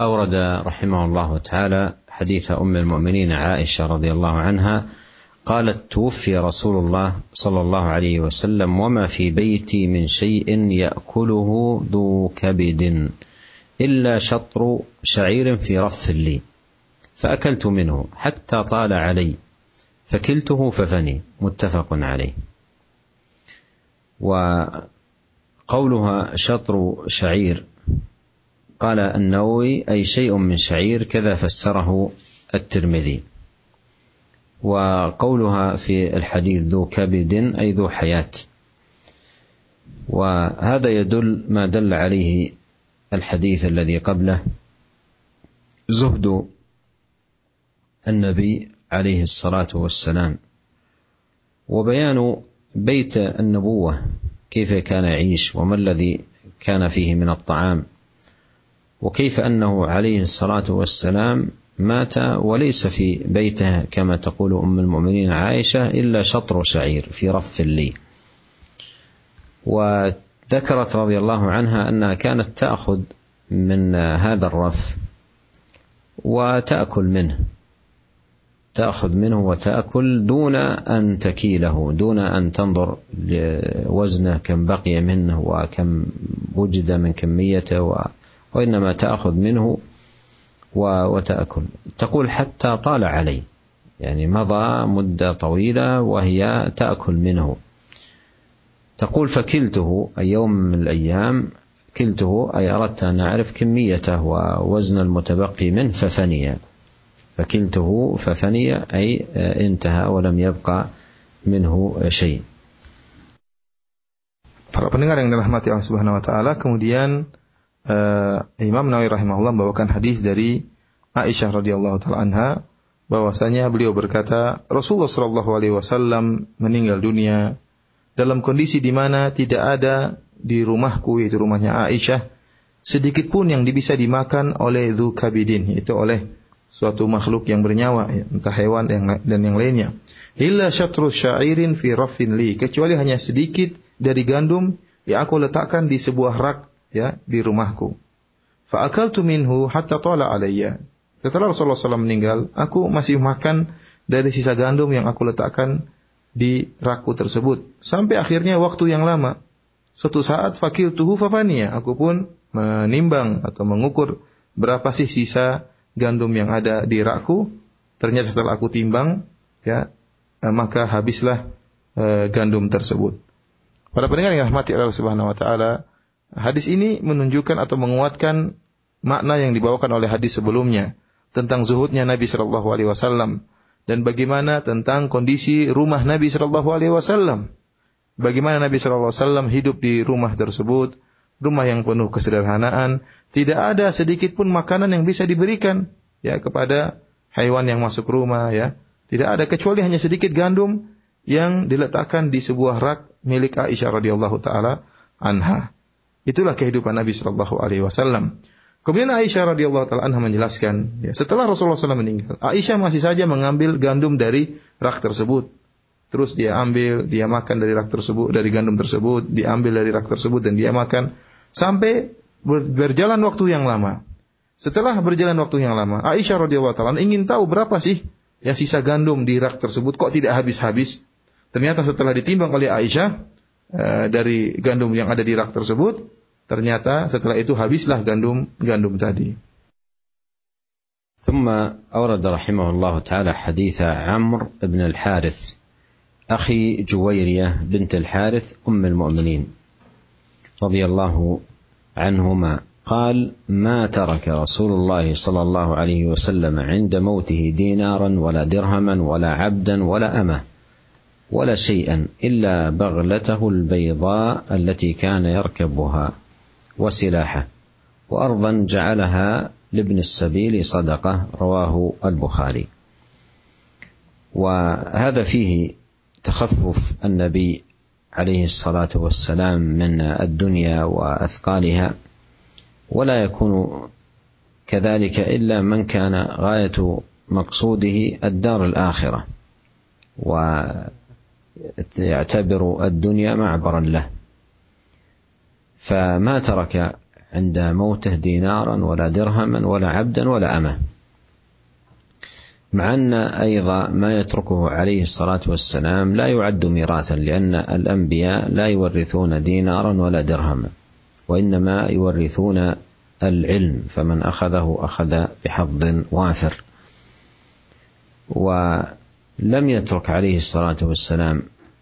أورد رحمه الله تعالى حديث أم المؤمنين عائشة رضي الله عنها قالت توفي رسول الله صلى الله عليه وسلم وما في بيتي من شيء يأكله ذو كبد إلا شطر شعير في رف لي فأكلت منه حتى طال علي فكلته ففني متفق عليه. وقولها شطر شعير قال النووي أي شيء من شعير كذا فسره الترمذي. وقولها في الحديث ذو كبد أي ذو حياة. وهذا يدل ما دل عليه الحديث الذي قبله زهد النبي عليه الصلاة والسلام. وبيان بيت النبوة كيف كان يعيش وما الذي كان فيه من الطعام. وكيف أنه عليه الصلاة والسلام مات وليس في بيته كما تقول أم المؤمنين عائشة إلا شطر شعير في رف لي. وذكرت رضي الله عنها أنها كانت تأخذ من هذا الرف وتأكل منه. تأخذ منه وتأكل دون أن تكيله، دون أن تنظر لوزنه كم بقي منه وكم وجد من كميته وإنما تأخذ منه وتأكل. تقول حتى طال علي. يعني مضى مدة طويلة وهي تأكل منه. تقول فكلته أي يوم من الأيام كلته أي أردت أن أعرف كميته ووزن المتبقي منه ففني. فكلته ففني أي انتهى ولم يبقى منه شيء. Para pendengar yang dirahmati Allah Subhanahu wa taala, kemudian uh, Imam Nawawi rahimahullah membawakan hadis dari Aisyah radhiyallahu taala anha bahwasanya beliau berkata Rasulullah shallallahu alaihi wasallam meninggal dunia dalam kondisi di mana tidak ada di rumahku yaitu rumahnya Aisyah sedikit pun yang bisa dimakan oleh dzukabidin yaitu oleh suatu makhluk yang bernyawa ya, entah hewan dan yang lainnya. Illa syatru syairin fi raffin li kecuali hanya sedikit dari gandum yang aku letakkan di sebuah rak ya di rumahku. Fa akaltu minhu hatta tala alayya. Setelah Rasulullah SAW meninggal, aku masih makan dari sisa gandum yang aku letakkan di rakku tersebut. Sampai akhirnya waktu yang lama. Suatu saat fakir tuhu fafania. Aku pun menimbang atau mengukur berapa sih sisa gandum yang ada di rakku. Ternyata setelah aku timbang, ya eh, maka habislah uh, gandum tersebut. Para pendengar yang rahmati Allah Subhanahu wa taala, Hadis ini menunjukkan atau menguatkan makna yang dibawakan oleh hadis sebelumnya tentang zuhudnya Nabi Shallallahu Alaihi Wasallam dan bagaimana tentang kondisi rumah Nabi Shallallahu Alaihi Wasallam. Bagaimana Nabi Shallallahu Alaihi Wasallam hidup di rumah tersebut, rumah yang penuh kesederhanaan, tidak ada sedikit pun makanan yang bisa diberikan ya kepada hewan yang masuk rumah ya. Tidak ada kecuali hanya sedikit gandum yang diletakkan di sebuah rak milik Aisyah radhiyallahu taala anha. Itulah kehidupan Nabi Shallallahu Alaihi Wasallam. Kemudian Aisyah radhiyallahu taala anha menjelaskan, ya, setelah Rasulullah SAW meninggal, Aisyah masih saja mengambil gandum dari rak tersebut. Terus dia ambil, dia makan dari rak tersebut, dari gandum tersebut, diambil dari rak tersebut dan dia makan sampai berjalan waktu yang lama. Setelah berjalan waktu yang lama, Aisyah radhiyallahu taala ingin tahu berapa sih ya sisa gandum di rak tersebut kok tidak habis-habis. Ternyata setelah ditimbang oleh Aisyah, Eh, dari gandum yang ada di rak tersebut, ternyata setelah itu habislah gandum gandum tadi. ثم أورد رحمه الله تعالى حديث عمرو بن الحارث اخي جويريه بنت الحارث ام المؤمنين رضي الله عنهما قال ما ترك رسول الله صلى الله عليه وسلم عند موته دينارا ولا درهما ولا عبدا ولا امه ولا شيئا إلا بغلته البيضاء التي كان يركبها وسلاحه وارضا جعلها لابن السبيل صدقة رواه البخاري. وهذا فيه تخفف النبي عليه الصلاة والسلام من الدنيا وأثقالها ولا يكون كذلك إلا من كان غاية مقصوده الدار الآخرة. ويعتبر الدنيا معبرا له. فما ترك عند موته دينارا ولا درهما ولا عبدا ولا أمة. مع أن أيضا ما يتركه عليه الصلاة والسلام لا يعد ميراثا لأن الأنبياء لا يورثون دينارا ولا درهما وإنما يورثون العلم فمن أخذه أخذ بحظ وافر. ولم يترك عليه الصلاة والسلام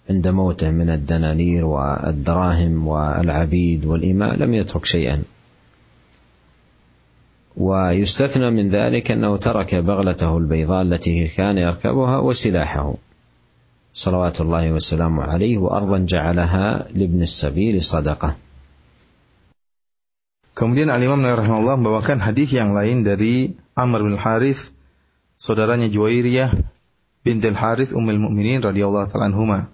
عند موته من الدنانير والدراهم والعبيد والإماء لم يترك شيئا. ويستثنى من ذلك أنه ترك بغلته البيضاء التي كان يركبها وسلاحه. صلوات الله وسلامه عليه وأرضا جعلها لابن السبيل صدقة. Kemudian Al-Imam Nawawi rahimahullah membawakan hadis yang lain dari Amr bin Harith, saudaranya Juwairiyah bintil Harith Ummul Mukminin radhiyallahu taala anhuma.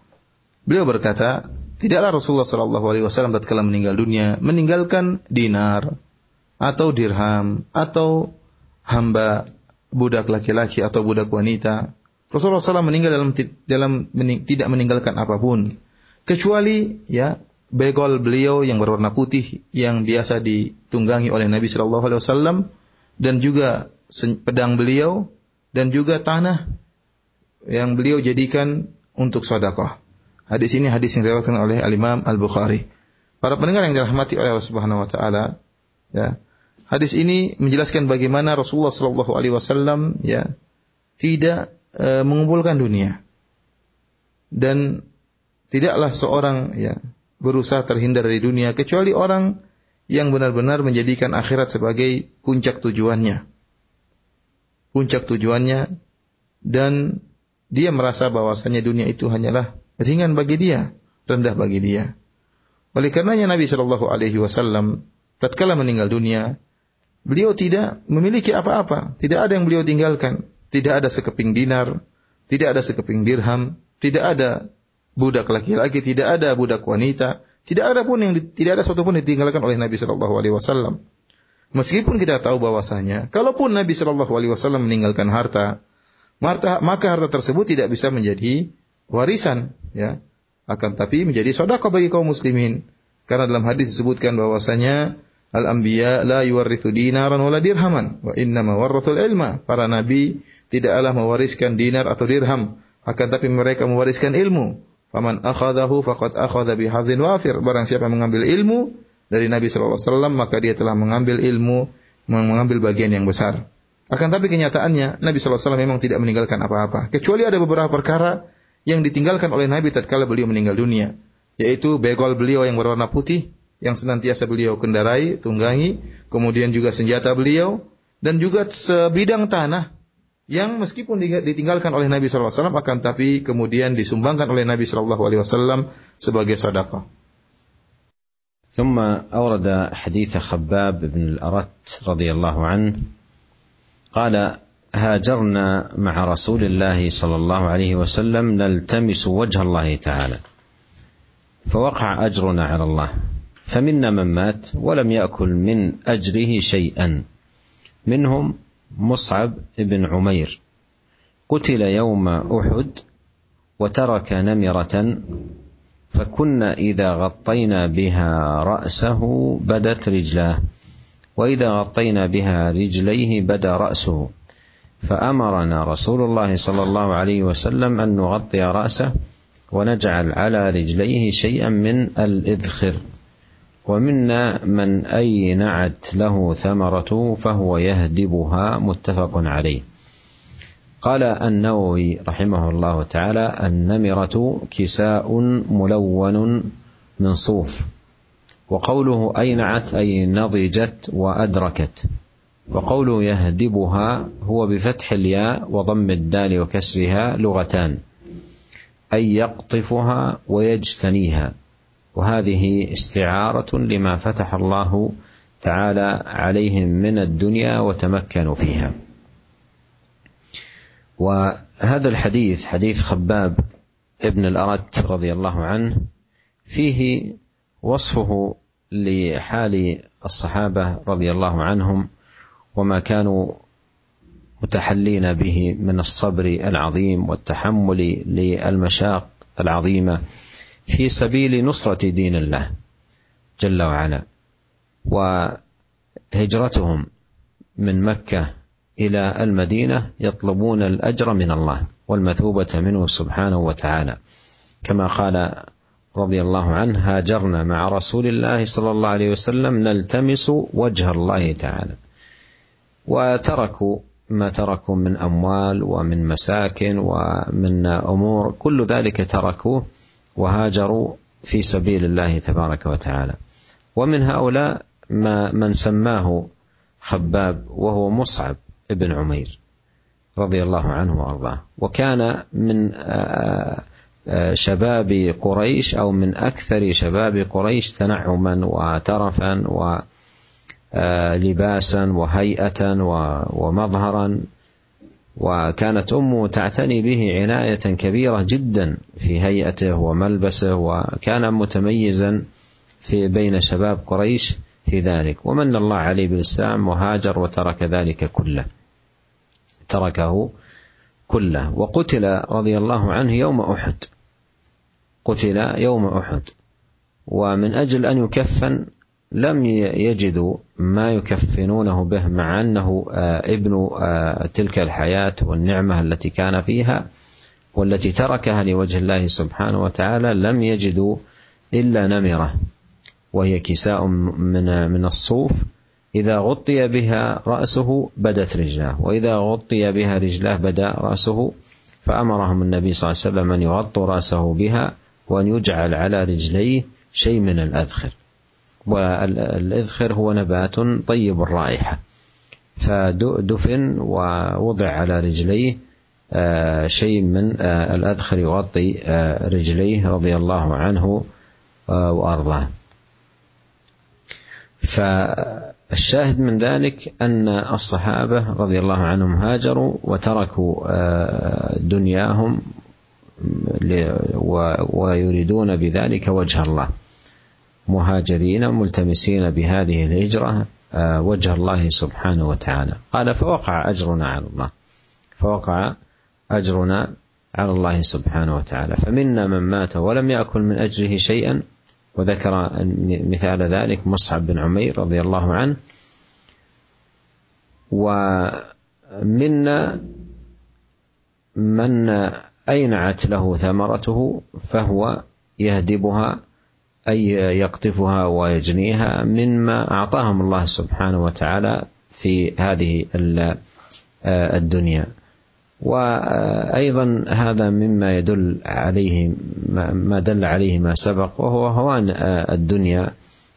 Beliau berkata, tidaklah Rasulullah Shallallahu Alaihi Wasallam tatkala meninggal dunia meninggalkan dinar atau dirham atau hamba budak laki-laki atau budak wanita. Rasulullah SAW meninggal dalam dalam mening, tidak meninggalkan apa pun kecuali ya begol beliau yang berwarna putih yang biasa ditunggangi oleh Nabi Shallallahu Alaihi Wasallam dan juga pedang beliau dan juga tanah yang beliau jadikan untuk sedekah. Hadis ini hadis yang diriwayatkan oleh Al-Imam Al-Bukhari. Para pendengar yang dirahmati oleh Allah Subhanahu wa taala, ya. Hadis ini menjelaskan bagaimana Rasulullah sallallahu alaihi wasallam ya tidak e, mengumpulkan dunia. Dan tidaklah seorang ya berusaha terhindar dari dunia kecuali orang yang benar-benar menjadikan akhirat sebagai puncak tujuannya. Puncak tujuannya dan dia merasa bahwasanya dunia itu hanyalah ringan bagi dia, rendah bagi dia. Oleh karenanya Nabi Shallallahu Alaihi Wasallam tatkala meninggal dunia, beliau tidak memiliki apa-apa, tidak ada yang beliau tinggalkan, tidak ada sekeping dinar, tidak ada sekeping dirham, tidak ada budak laki-laki, tidak ada budak wanita, tidak ada pun yang tidak ada sesuatu pun ditinggalkan oleh Nabi Shallallahu Alaihi Wasallam. Meskipun kita tahu bahwasanya, kalaupun Nabi Shallallahu Alaihi Wasallam meninggalkan harta, maka harta tersebut tidak bisa menjadi warisan ya. Akan tapi menjadi sedekah bagi kaum muslimin. Karena dalam hadis disebutkan bahwasanya al anbiya la yuwarrithu dinaran wala dirhaman wa inna ma warrathul ilma. Para nabi tidaklah mewariskan dinar atau dirham. Akan tapi mereka mewariskan ilmu. Faman akhadahu faqad akhadha bihadzin wafir. Barang siapa mengambil ilmu dari Nabi sallallahu alaihi wasallam maka dia telah mengambil ilmu mengambil bagian yang besar akan tapi kenyataannya Nabi sallallahu alaihi wasallam memang tidak meninggalkan apa-apa kecuali ada beberapa perkara yang ditinggalkan oleh Nabi tatkala beliau meninggal dunia, yaitu begol beliau yang berwarna putih yang senantiasa beliau kendarai, tunggangi, kemudian juga senjata beliau dan juga sebidang tanah yang meskipun ditinggalkan oleh Nabi SAW akan tapi kemudian disumbangkan oleh Nabi SAW sebagai sedekah. ثم أورد حديث خباب بن الأرت رضي الله عنه قال هاجرنا مع رسول الله صلى الله عليه وسلم نلتمس وجه الله تعالى فوقع أجرنا على الله فمنا من مات ولم يأكل من أجره شيئا منهم مصعب بن عمير. قتل يوم أحد وترك نمرة فكنا إذا غطينا بها رأسه بدت رجلاه. وإذا غطينا بها رجليه بدا رأسه. فأمرنا رسول الله صلى الله عليه وسلم أن نغطي رأسه ونجعل على رجليه شيئا من الإذخر. ومنا من أينعت له ثمرته فهو يهدبها متفق عليه. قال النووي رحمه الله تعالى النمرة كساء ملون من صوف وقوله أينعت أي نضجت وأدركت. وقوله يهدبها هو بفتح الياء وضم الدال وكسرها لغتان. أي يقطفها ويجتنيها. وهذه استعارة لما فتح الله تعالى عليهم من الدنيا وتمكنوا فيها. وهذا الحديث حديث خباب ابن الأرت رضي الله عنه فيه وصفه لحال الصحابة رضي الله عنهم وما كانوا متحلين به من الصبر العظيم والتحمل للمشاق العظيمة في سبيل نصرة دين الله جل وعلا. وهجرتهم من مكة إلى المدينة يطلبون الأجر من الله والمثوبة منه سبحانه وتعالى. كما قال رضي الله عنه هاجرنا مع رسول الله صلى الله عليه وسلم نلتمس وجه الله تعالى. وتركوا ما تركوا من أموال ومن مساكن ومن أمور كل ذلك تركوه وهاجروا في سبيل الله تبارك وتعالى. ومن هؤلاء ما من سماه خباب وهو مصعب ابن عمير رضي الله عنه وأرضاه. وكان من شباب قريش أو من أكثر شباب قريش تنعما وترفا و لباسا وهيئة ومظهرا. وكانت امه تعتني به عناية كبيرة جدا في هيئته وملبسه وكان متميزا في بين شباب قريش في ذلك. ومن الله عليه بالإسلام وهاجر وترك ذلك كله تركه كله. وقتل رضي الله عنه يوم أحد. قتل يوم أحد. ومن أجل أن يكفن لم يجدوا ما يكفنونه به مع أنه ابن تلك الحياة والنعمة التي كان فيها والتي تركها لوجه الله سبحانه وتعالى لم يجدوا إلا نمرة وهي كساء من من الصوف. إذا غطي بها رأسه بدت رجلاه وإذا غطي بها رجلاه بدأ رأسه فأمرهم النبي صلى الله عليه وسلم أن يغطوا رأسه بها وأن يجعل على رجليه شيء من الأذخر. والإذخر هو نبات طيب الرائحة. فدفن ووضع على رجليه شيء من الأذخر يغطي رجليه رضي الله عنه وأرضاه. فالشاهد من ذلك أن الصحابة رضي الله عنهم هاجروا وتركوا دنياهم ويريدون بذلك وجه الله. مهاجرين ملتمسين بهذه الهجرة وجه الله سبحانه وتعالى. قال فوقع أجرنا على الله. فوقع أجرنا على الله سبحانه وتعالى. فمنا من مات ولم يأكل من أجره شيئا. وذكر مثال ذلك مصعب بن عمير رضي الله عنه. ومنا من أينعت له ثمرته فهو يهدبها أي يقطفها ويجنيها مما أعطاهم الله سبحانه وتعالى في هذه الدنيا. وأيضا هذا مما يدل عليه ما دل عليه ما سبق وهو هوان الدنيا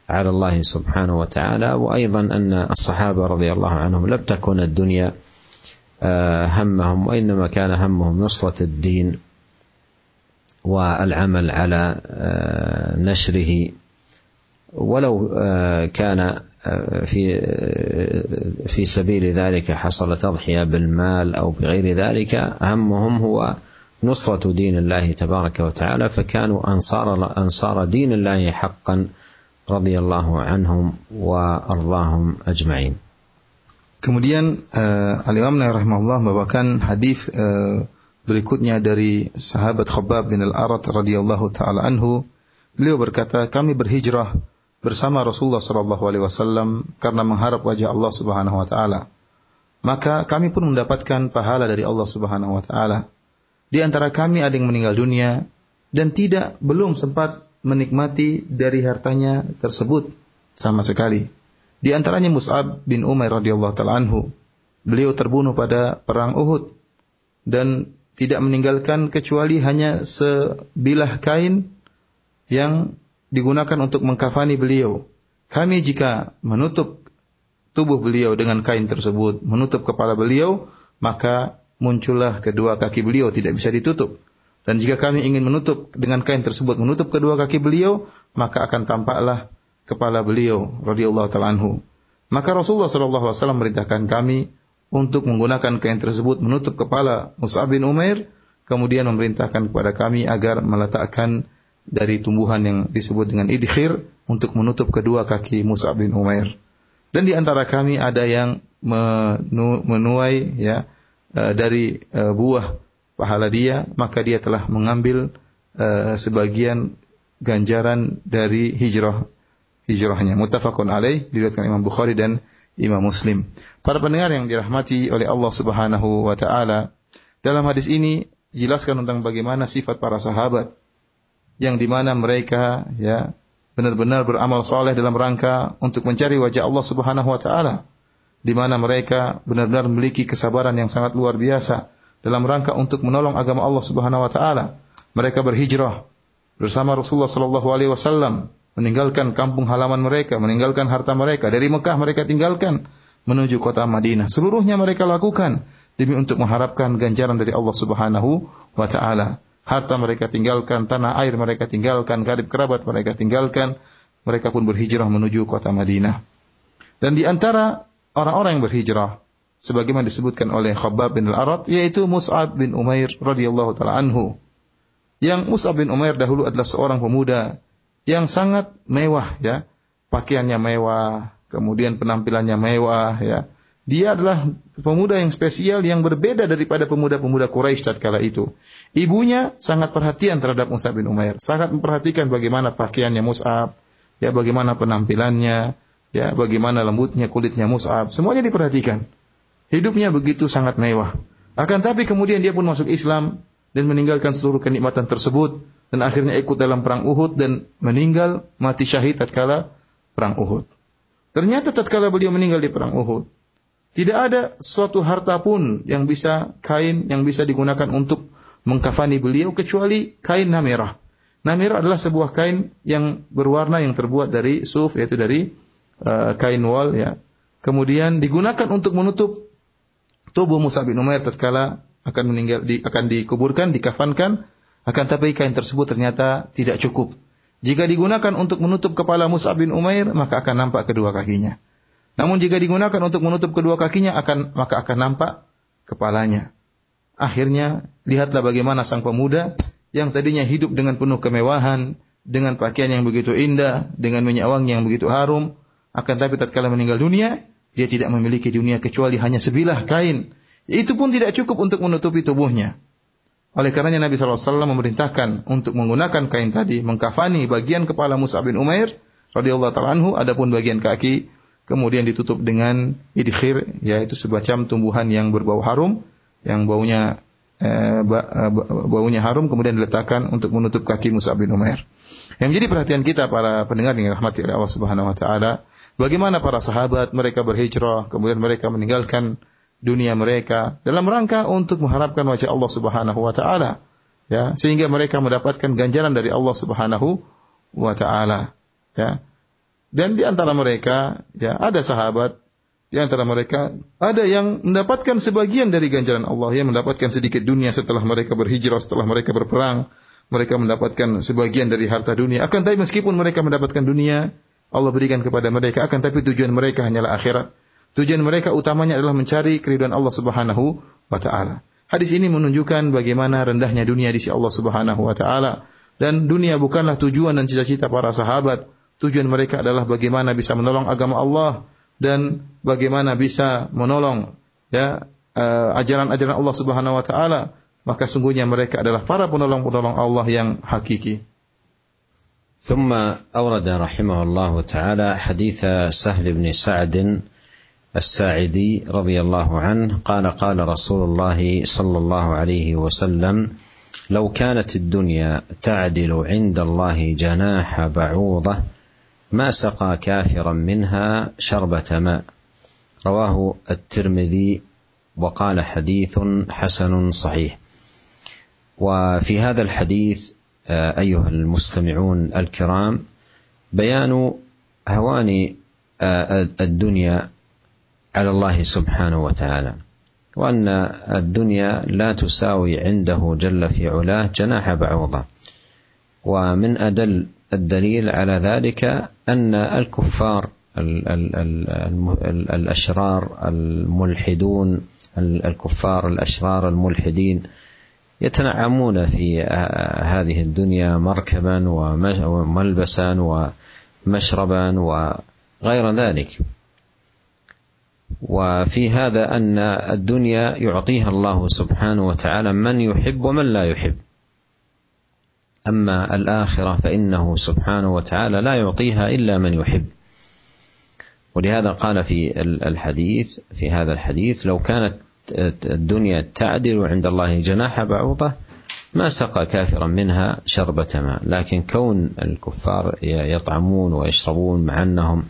على الله سبحانه وتعالى. وأيضا أن الصحابة رضي الله عنهم لم تكن الدنيا همهم وإنما كان همهم نصرة الدين والعمل على نشره ولو كان في في سبيل ذلك حصل تضحية بالمال أو بغير ذلك همهم هو نصرة دين الله تبارك وتعالى فكانوا أنصار أنصار دين الله حقا رضي الله عنهم وأرضاهم أجمعين. Kemudian uh, Al Imam Nawawi rahimahullah membawakan hadis uh, berikutnya dari sahabat Khabbab bin Al-Arat radhiyallahu taala anhu. Beliau berkata kami berhijrah bersama Rasulullah sallallahu alaihi wasallam karena mengharap wajah Allah Subhanahu wa taala. Maka kami pun mendapatkan pahala dari Allah Subhanahu wa taala. Di antara kami ada yang meninggal dunia dan tidak belum sempat menikmati dari hartanya tersebut sama sekali di antaranya Mus'ab bin Umair radhiyallahu taala anhu beliau terbunuh pada perang Uhud dan tidak meninggalkan kecuali hanya sebilah kain yang digunakan untuk mengkafani beliau. Kami jika menutup tubuh beliau dengan kain tersebut, menutup kepala beliau, maka muncullah kedua kaki beliau tidak bisa ditutup. Dan jika kami ingin menutup dengan kain tersebut, menutup kedua kaki beliau, maka akan tampaklah kepala beliau radhiyallahu taala anhu. Maka Rasulullah sallallahu alaihi wasallam merintahkan kami untuk menggunakan kain tersebut menutup kepala Mus'ab bin Umair, kemudian memerintahkan kepada kami agar meletakkan dari tumbuhan yang disebut dengan idkhir untuk menutup kedua kaki Mus'ab bin Umair. Dan di antara kami ada yang menuai ya eh, dari eh, buah pahala dia, maka dia telah mengambil eh, sebagian ganjaran dari hijrah hijrahnya. Muttafaqun alaih diriwayatkan Imam Bukhari dan Imam Muslim. Para pendengar yang dirahmati oleh Allah Subhanahu wa taala, dalam hadis ini jelaskan tentang bagaimana sifat para sahabat yang di mana mereka ya benar-benar beramal soleh dalam rangka untuk mencari wajah Allah Subhanahu wa taala di mana mereka benar-benar memiliki kesabaran yang sangat luar biasa dalam rangka untuk menolong agama Allah Subhanahu wa taala. Mereka berhijrah bersama Rasulullah sallallahu alaihi wasallam meninggalkan kampung halaman mereka, meninggalkan harta mereka. Dari Mekah mereka tinggalkan menuju kota Madinah. Seluruhnya mereka lakukan demi untuk mengharapkan ganjaran dari Allah Subhanahu wa taala. Harta mereka tinggalkan, tanah air mereka tinggalkan, karib kerabat mereka tinggalkan. Mereka pun berhijrah menuju kota Madinah. Dan di antara orang-orang yang berhijrah sebagaimana disebutkan oleh Khabbab bin Al-Arad yaitu Mus'ab bin Umair radhiyallahu taala anhu. Yang Mus'ab bin Umair dahulu adalah seorang pemuda yang sangat mewah ya. Pakaiannya mewah, kemudian penampilannya mewah ya. Dia adalah pemuda yang spesial yang berbeda daripada pemuda-pemuda Quraisy tatkala itu. Ibunya sangat perhatian terhadap Mus'ab bin Umair, sangat memperhatikan bagaimana pakaiannya Mus'ab, ya bagaimana penampilannya, ya bagaimana lembutnya kulitnya Mus'ab, semuanya diperhatikan. Hidupnya begitu sangat mewah. Akan tapi kemudian dia pun masuk Islam dan meninggalkan seluruh kenikmatan tersebut dan akhirnya ikut dalam perang Uhud dan meninggal mati syahid tatkala perang Uhud. Ternyata tatkala beliau meninggal di perang Uhud, tidak ada suatu harta pun yang bisa kain yang bisa digunakan untuk mengkafani beliau kecuali kain namirah. Namirah adalah sebuah kain yang berwarna yang terbuat dari suf yaitu dari uh, kain wol ya. Kemudian digunakan untuk menutup tubuh Musa bin Umair tatkala akan meninggal di, akan dikuburkan, dikafankan, akan tapi kain tersebut ternyata tidak cukup. Jika digunakan untuk menutup kepala Musa bin Umair, maka akan nampak kedua kakinya. Namun jika digunakan untuk menutup kedua kakinya, akan maka akan nampak kepalanya. Akhirnya, lihatlah bagaimana sang pemuda yang tadinya hidup dengan penuh kemewahan, dengan pakaian yang begitu indah, dengan minyak wangi yang begitu harum, akan tapi tatkala meninggal dunia, dia tidak memiliki dunia kecuali hanya sebilah kain itu pun tidak cukup untuk menutupi tubuhnya. Oleh karenanya Nabi SAW memerintahkan untuk menggunakan kain tadi, mengkafani bagian kepala Musa bin Umair radhiyallahu taala anhu, adapun bagian kaki kemudian ditutup dengan idkhir, yaitu semacam tumbuhan yang berbau harum, yang baunya eh, eh baunya harum kemudian diletakkan untuk menutup kaki Musa bin Umair. Yang menjadi perhatian kita para pendengar yang rahmati oleh Allah Subhanahu wa taala, bagaimana para sahabat mereka berhijrah, kemudian mereka meninggalkan dunia mereka dalam rangka untuk mengharapkan wajah Allah Subhanahu wa taala ya sehingga mereka mendapatkan ganjaran dari Allah Subhanahu wa taala ya. Dan di antara mereka ya ada sahabat di antara mereka ada yang mendapatkan sebagian dari ganjaran Allah yang mendapatkan sedikit dunia setelah mereka berhijrah setelah mereka berperang mereka mendapatkan sebagian dari harta dunia. Akan tapi meskipun mereka mendapatkan dunia Allah berikan kepada mereka akan tapi tujuan mereka hanyalah akhirat Tujuan mereka utamanya adalah mencari keridhaan Allah Subhanahu wa taala. Hadis ini menunjukkan bagaimana rendahnya dunia di sisi Allah Subhanahu wa taala dan dunia bukanlah tujuan dan cita-cita para sahabat. Tujuan mereka adalah bagaimana bisa menolong agama Allah dan bagaimana bisa menolong ya uh, ajaran-ajaran Allah Subhanahu wa taala. Maka sungguhnya mereka adalah para penolong-penolong Allah yang hakiki. ثم أورد رحمه الله تعالى حديث سهل بن سعد الساعدي رضي الله عنه قال قال رسول الله صلى الله عليه وسلم لو كانت الدنيا تعدل عند الله جناح بعوضة ما سقى كافرا منها شربة ماء. رواه الترمذي وقال حديث حسن صحيح. وفي هذا الحديث أيها المستمعون الكرام بيان هوان الدنيا على الله سبحانه وتعالى. وأن الدنيا لا تساوي عنده جل في علاه جناح بعوضة. ومن أدل الدليل على ذلك أن الكفار الأشرار الملحدون الكفار الأشرار الملحدين يتنعمون في هذه الدنيا مركبا وملبسا ومشربا وغير ذلك. وفي هذا أن الدنيا يعطيها الله سبحانه وتعالى من يحب ومن لا يحب. أما الآخرة فإنه سبحانه وتعالى لا يعطيها إلا من يحب. ولهذا قال في الحديث في هذا الحديث لو كانت الدنيا تعدل عند الله جناح بعوضة ما سقى كافرا منها شربة ماء. لكن كون الكفار يطعمون ويشربون مع أنهم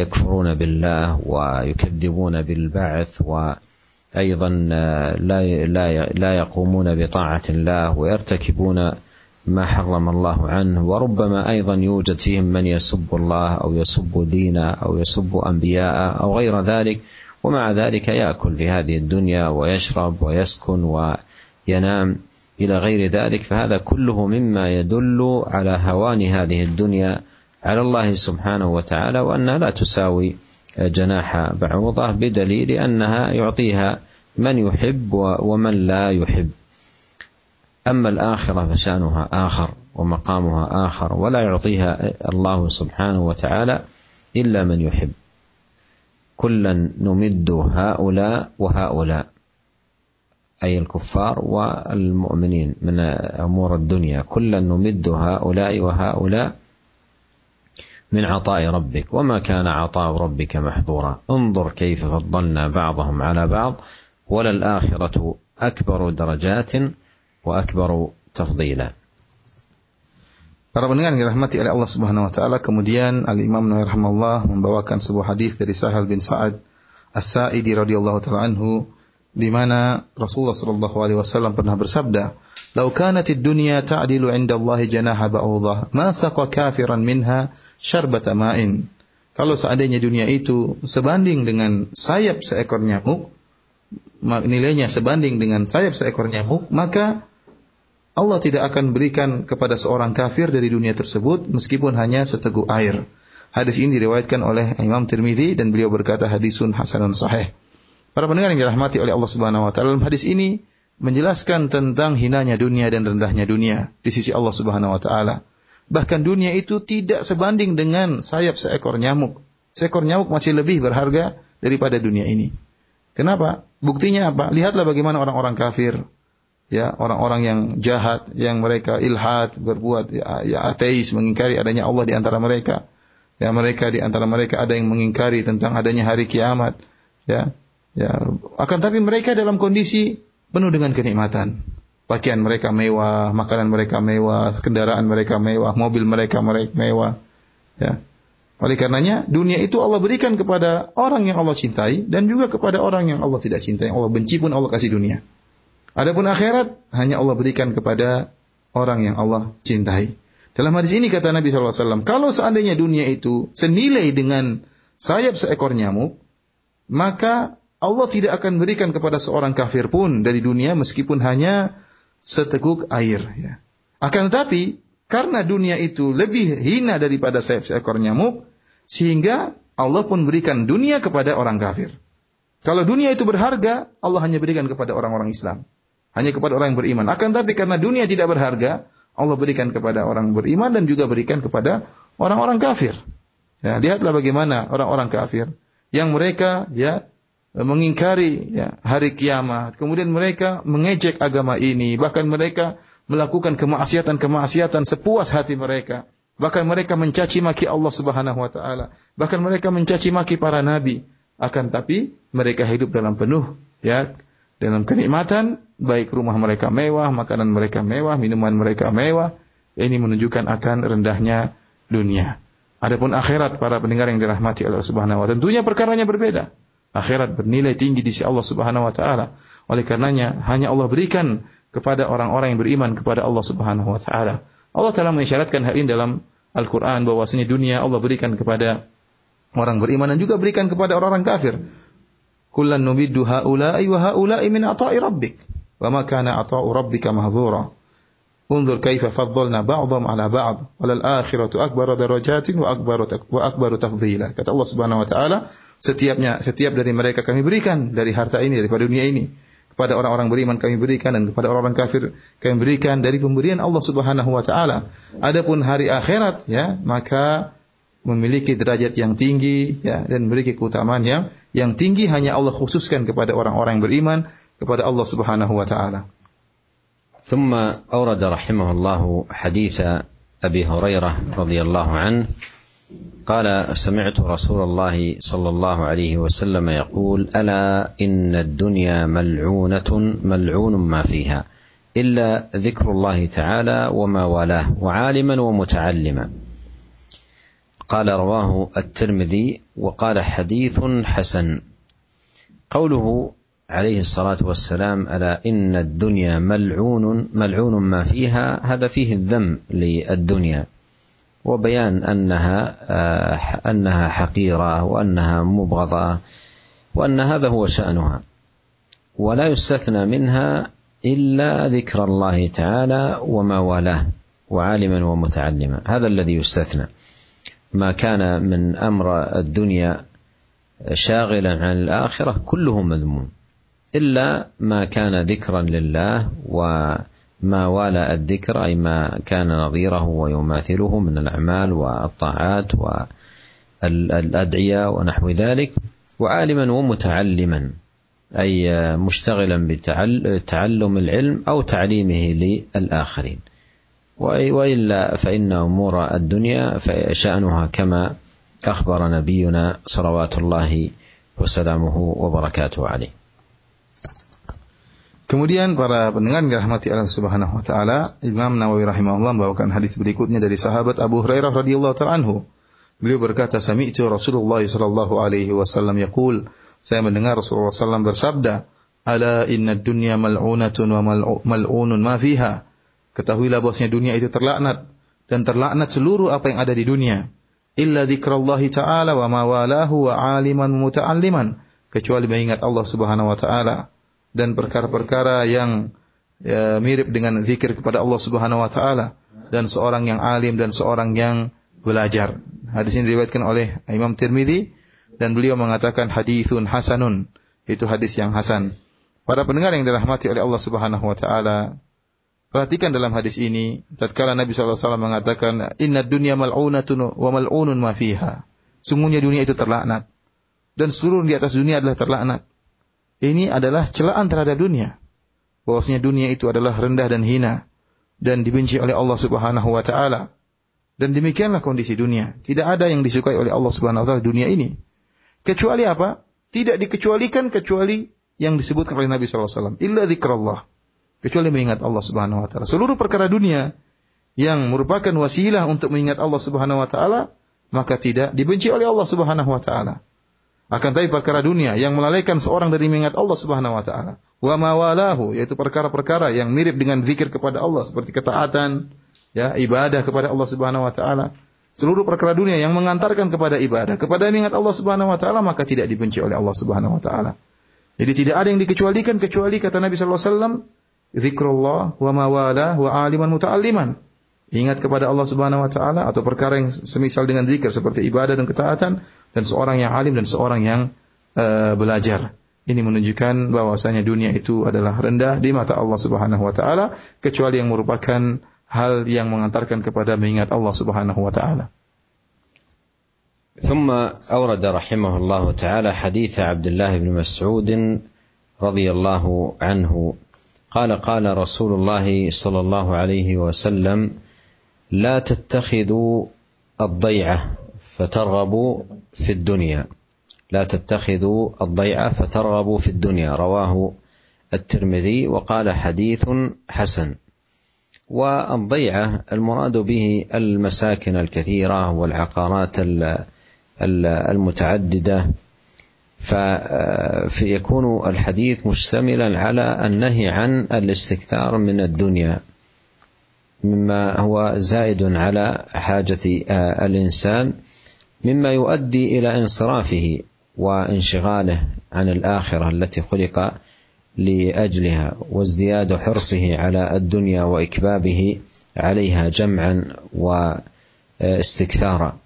يكفرون بالله ويكذبون بالبعث وأيضا لا لا يقومون بطاعة الله ويرتكبون ما حرم الله عنه. وربما أيضا يوجد فيهم من يسب الله أو يسب دينا أو يسب انبياء أو غير ذلك. ومع ذلك يأكل في هذه الدنيا ويشرب ويسكن وينام إلى غير ذلك. فهذا كله مما يدل على هوان هذه الدنيا على الله سبحانه وتعالى وانها لا تساوي جناح بعوضة بدليل أنها يعطيها من يحب ومن لا يحب. أما الآخرة فشأنها آخر ومقامها آخر ولا يعطيها الله سبحانه وتعالى إلا من يحب. كلا نمد هؤلاء وهؤلاء أي الكفار والمؤمنين من أمور الدنيا. كلا نمد هؤلاء وهؤلاء من عطاء ربك وما كان عطاء ربك محظورا انظر كيف فضلنا بعضهم على بعض وللآخرة أكبر درجات وأكبر تفضيلا Para pendengar yang dirahmati oleh Allah Subhanahu wa taala, kemudian Al Imam Nawawi rahimahullah membawakan sebuah hadis dari Sahal bin Sa'ad As-Sa'idi radhiyallahu taala anhu di mana Rasulullah sallallahu alaihi wasallam pernah bersabda, "Lau kanatid dunya ta'dilu 'inda Allah janaha ba'udah, ma saqa kafiran minha syarbata ma'in." Kalau seandainya dunia itu sebanding dengan sayap seekor nyamuk, nilainya sebanding dengan sayap seekor nyamuk, maka Allah tidak akan berikan kepada seorang kafir dari dunia tersebut meskipun hanya seteguk air. Hadis ini diriwayatkan oleh Imam Tirmidzi dan beliau berkata hadisun hasanun sahih. Para pendengar yang dirahmati oleh Allah Subhanahu wa taala dalam hadis ini menjelaskan tentang hinanya dunia dan rendahnya dunia di sisi Allah Subhanahu wa taala. Bahkan dunia itu tidak sebanding dengan sayap seekor nyamuk. Seekor nyamuk masih lebih berharga daripada dunia ini. Kenapa? Buktinya apa? Lihatlah bagaimana orang-orang kafir ya orang-orang yang jahat yang mereka ilhad berbuat ya, ya ateis mengingkari adanya Allah di antara mereka ya mereka di antara mereka ada yang mengingkari tentang adanya hari kiamat ya ya. Akan tapi mereka dalam kondisi penuh dengan kenikmatan. Pakaian mereka mewah makanan mereka mewah kendaraan mereka mewah mobil mereka mereka mewah. Ya. Oleh karenanya dunia itu Allah berikan kepada orang yang Allah cintai dan juga kepada orang yang Allah tidak cintai. Yang Allah benci pun Allah kasih dunia. Adapun akhirat hanya Allah berikan kepada orang yang Allah cintai. Dalam hadis ini kata Nabi SAW, kalau seandainya dunia itu senilai dengan sayap seekor nyamuk, maka Allah tidak akan berikan kepada seorang kafir pun dari dunia meskipun hanya seteguk air. Ya. Akan tetapi, karena dunia itu lebih hina daripada seekor nyamuk, sehingga Allah pun berikan dunia kepada orang kafir. Kalau dunia itu berharga, Allah hanya berikan kepada orang-orang Islam. Hanya kepada orang yang beriman. Akan tapi karena dunia tidak berharga, Allah berikan kepada orang beriman dan juga berikan kepada orang-orang kafir. Ya, lihatlah bagaimana orang-orang kafir yang mereka ya mengingkari ya, hari kiamat, kemudian mereka mengejek agama ini, bahkan mereka melakukan kemaksiatan-kemaksiatan sepuas hati mereka. Bahkan mereka mencaci maki Allah Subhanahu wa taala, bahkan mereka mencaci maki para nabi. Akan tapi mereka hidup dalam penuh ya dalam kenikmatan, baik rumah mereka mewah, makanan mereka mewah, minuman mereka mewah. Ini menunjukkan akan rendahnya dunia. Adapun akhirat para pendengar yang dirahmati Allah Subhanahu wa taala, tentunya perkaranya berbeda. Akhirat bernilai tinggi di sisi Allah Subhanahu wa taala. Oleh karenanya hanya Allah berikan kepada orang-orang yang beriman kepada Allah Subhanahu wa taala. Allah telah mengisyaratkan hal ini dalam Al-Qur'an bahwasanya dunia Allah berikan kepada orang beriman dan juga berikan kepada orang-orang kafir. Kullan numiddu haula'i wa haula'i min ata'i rabbik. Wa ma kana ata'u rabbika mahdzura. Unzur kaifa faddalna ba'dhum ala ba'd. Walal akhiratu akbaru darajatin wa akbaru wa akbaru tafdhila. Kata Allah Subhanahu wa taala, setiapnya setiap dari mereka kami berikan dari harta ini daripada dunia ini kepada orang-orang beriman kami berikan dan kepada orang-orang kafir kami berikan dari pemberian Allah Subhanahu wa taala. Adapun hari akhirat ya, maka memiliki derajat yang tinggi ya dan memiliki keutamaan yang yang tinggi hanya Allah khususkan kepada orang-orang yang beriman kepada Allah Subhanahu wa taala. ثم أورد رحمه الله حديث أبي هريرة رضي الله عنه قال سمعت رسول الله صلى الله عليه وسلم يقول ألا إن الدنيا ملعونة ملعون ما فيها إلا ذكر الله تعالى وما والاه وعالما ومتعلما. قال رواه الترمذي وقال حديث حسن. قوله عليه الصلاة والسلام ألا إن الدنيا ملعون ملعون ما فيها هذا فيه الذم للدنيا. وبيان أنها آه، أنها حقيرة وأنها مبغضة وأن هذا هو شأنها. ولا يستثنى منها إلا ذكر الله تعالى وما والاه وعالما ومتعلما. هذا الذي يستثنى. ما كان من أمر الدنيا شاغلا عن الآخرة كله مذموم. إلا ما كان ذكرا لله وما والى الذكر أي ما كان نظيره ويماثله من الأعمال والطاعات والأدعية ونحو ذلك. وعالما ومتعلما أي مشتغلا بتعلم العلم أو تعليمه للآخرين. وإلا فإن أمور الدنيا شأنها كما أخبر نبينا صلوات الله وسلامه وبركاته عليه. Kemudian para pendengar dirahmati Allah Subhanahu wa taala, Imam Nawawi rahimahullah membawakan hadis berikutnya dari sahabat Abu Hurairah radhiyallahu taala anhu. Beliau berkata, "Sami'tu Rasulullah sallallahu alaihi wasallam yaqul." Saya mendengar Rasulullah sallam bersabda, "Ala inna dunya mal'unatun wa mal'unun ma fiha." Ketahuilah bahwasanya dunia itu terlaknat dan terlaknat seluruh apa yang ada di dunia. Illa dzikrallahi ta'ala wa ma walahu wa aliman muta'alliman. Kecuali mengingat Allah Subhanahu wa taala dan perkara-perkara yang ya, mirip dengan zikir kepada Allah Subhanahu wa taala dan seorang yang alim dan seorang yang belajar. Hadis ini diriwayatkan oleh Imam Tirmidzi dan beliau mengatakan hadithun hasanun. Itu hadis yang hasan. Para pendengar yang dirahmati oleh Allah Subhanahu wa taala, perhatikan dalam hadis ini tatkala Nabi sallallahu alaihi wasallam mengatakan inna dunya mal'unatun wa mal'unun ma fiha. Sungguhnya dunia itu terlaknat dan seluruh di atas dunia adalah terlaknat ini adalah celaan terhadap dunia. Bahwasanya dunia itu adalah rendah dan hina dan dibenci oleh Allah Subhanahu wa taala. Dan demikianlah kondisi dunia. Tidak ada yang disukai oleh Allah Subhanahu wa taala dunia ini. Kecuali apa? Tidak dikecualikan kecuali yang disebutkan oleh Nabi sallallahu alaihi wasallam, illa. Kecuali mengingat Allah Subhanahu wa taala. Seluruh perkara dunia yang merupakan wasilah untuk mengingat Allah Subhanahu wa taala, maka tidak dibenci oleh Allah Subhanahu wa taala. Akan tapi perkara dunia yang melalaikan seorang dari mengingat Allah Subhanahu wa taala. Wa mawalahu yaitu perkara-perkara yang mirip dengan zikir kepada Allah seperti ketaatan, ya, ibadah kepada Allah Subhanahu wa taala. Seluruh perkara dunia yang mengantarkan kepada ibadah, kepada mengingat Allah Subhanahu wa taala maka tidak dibenci oleh Allah Subhanahu wa taala. Jadi tidak ada yang dikecualikan kecuali kata Nabi sallallahu alaihi wasallam zikrullah wa mawala wa aliman muta'alliman ingat kepada Allah Subhanahu wa taala atau perkara yang semisal dengan zikir seperti ibadah dan ketaatan dan seorang yang alim dan seorang yang uh, belajar. Ini menunjukkan bahwasanya dunia itu adalah rendah di mata Allah Subhanahu wa taala kecuali yang merupakan hal yang mengantarkan kepada mengingat Allah Subhanahu wa taala. ثم أورد رحمه الله تعالى حديث عبد الله بن مسعود رضي الله عنه قال قال رسول الله صلى الله عليه وسلم لا تتخذوا الضيعة فترغبوا في الدنيا. لا تتخذوا الضيعة فترغبوا في الدنيا. رواه الترمذي وقال حديث حسن. والضيعة المراد به المساكن الكثيرة والعقارات المتعددة. فيكون الحديث مشتملا على النهي عن الاستكثار من الدنيا. مما هو زائد على حاجة الإنسان مما يؤدي إلى انصرافه وانشغاله عن الآخرة التي خلق لأجلها وازدياد حرصه على الدنيا وإكبابه عليها جمعا واستكثارا.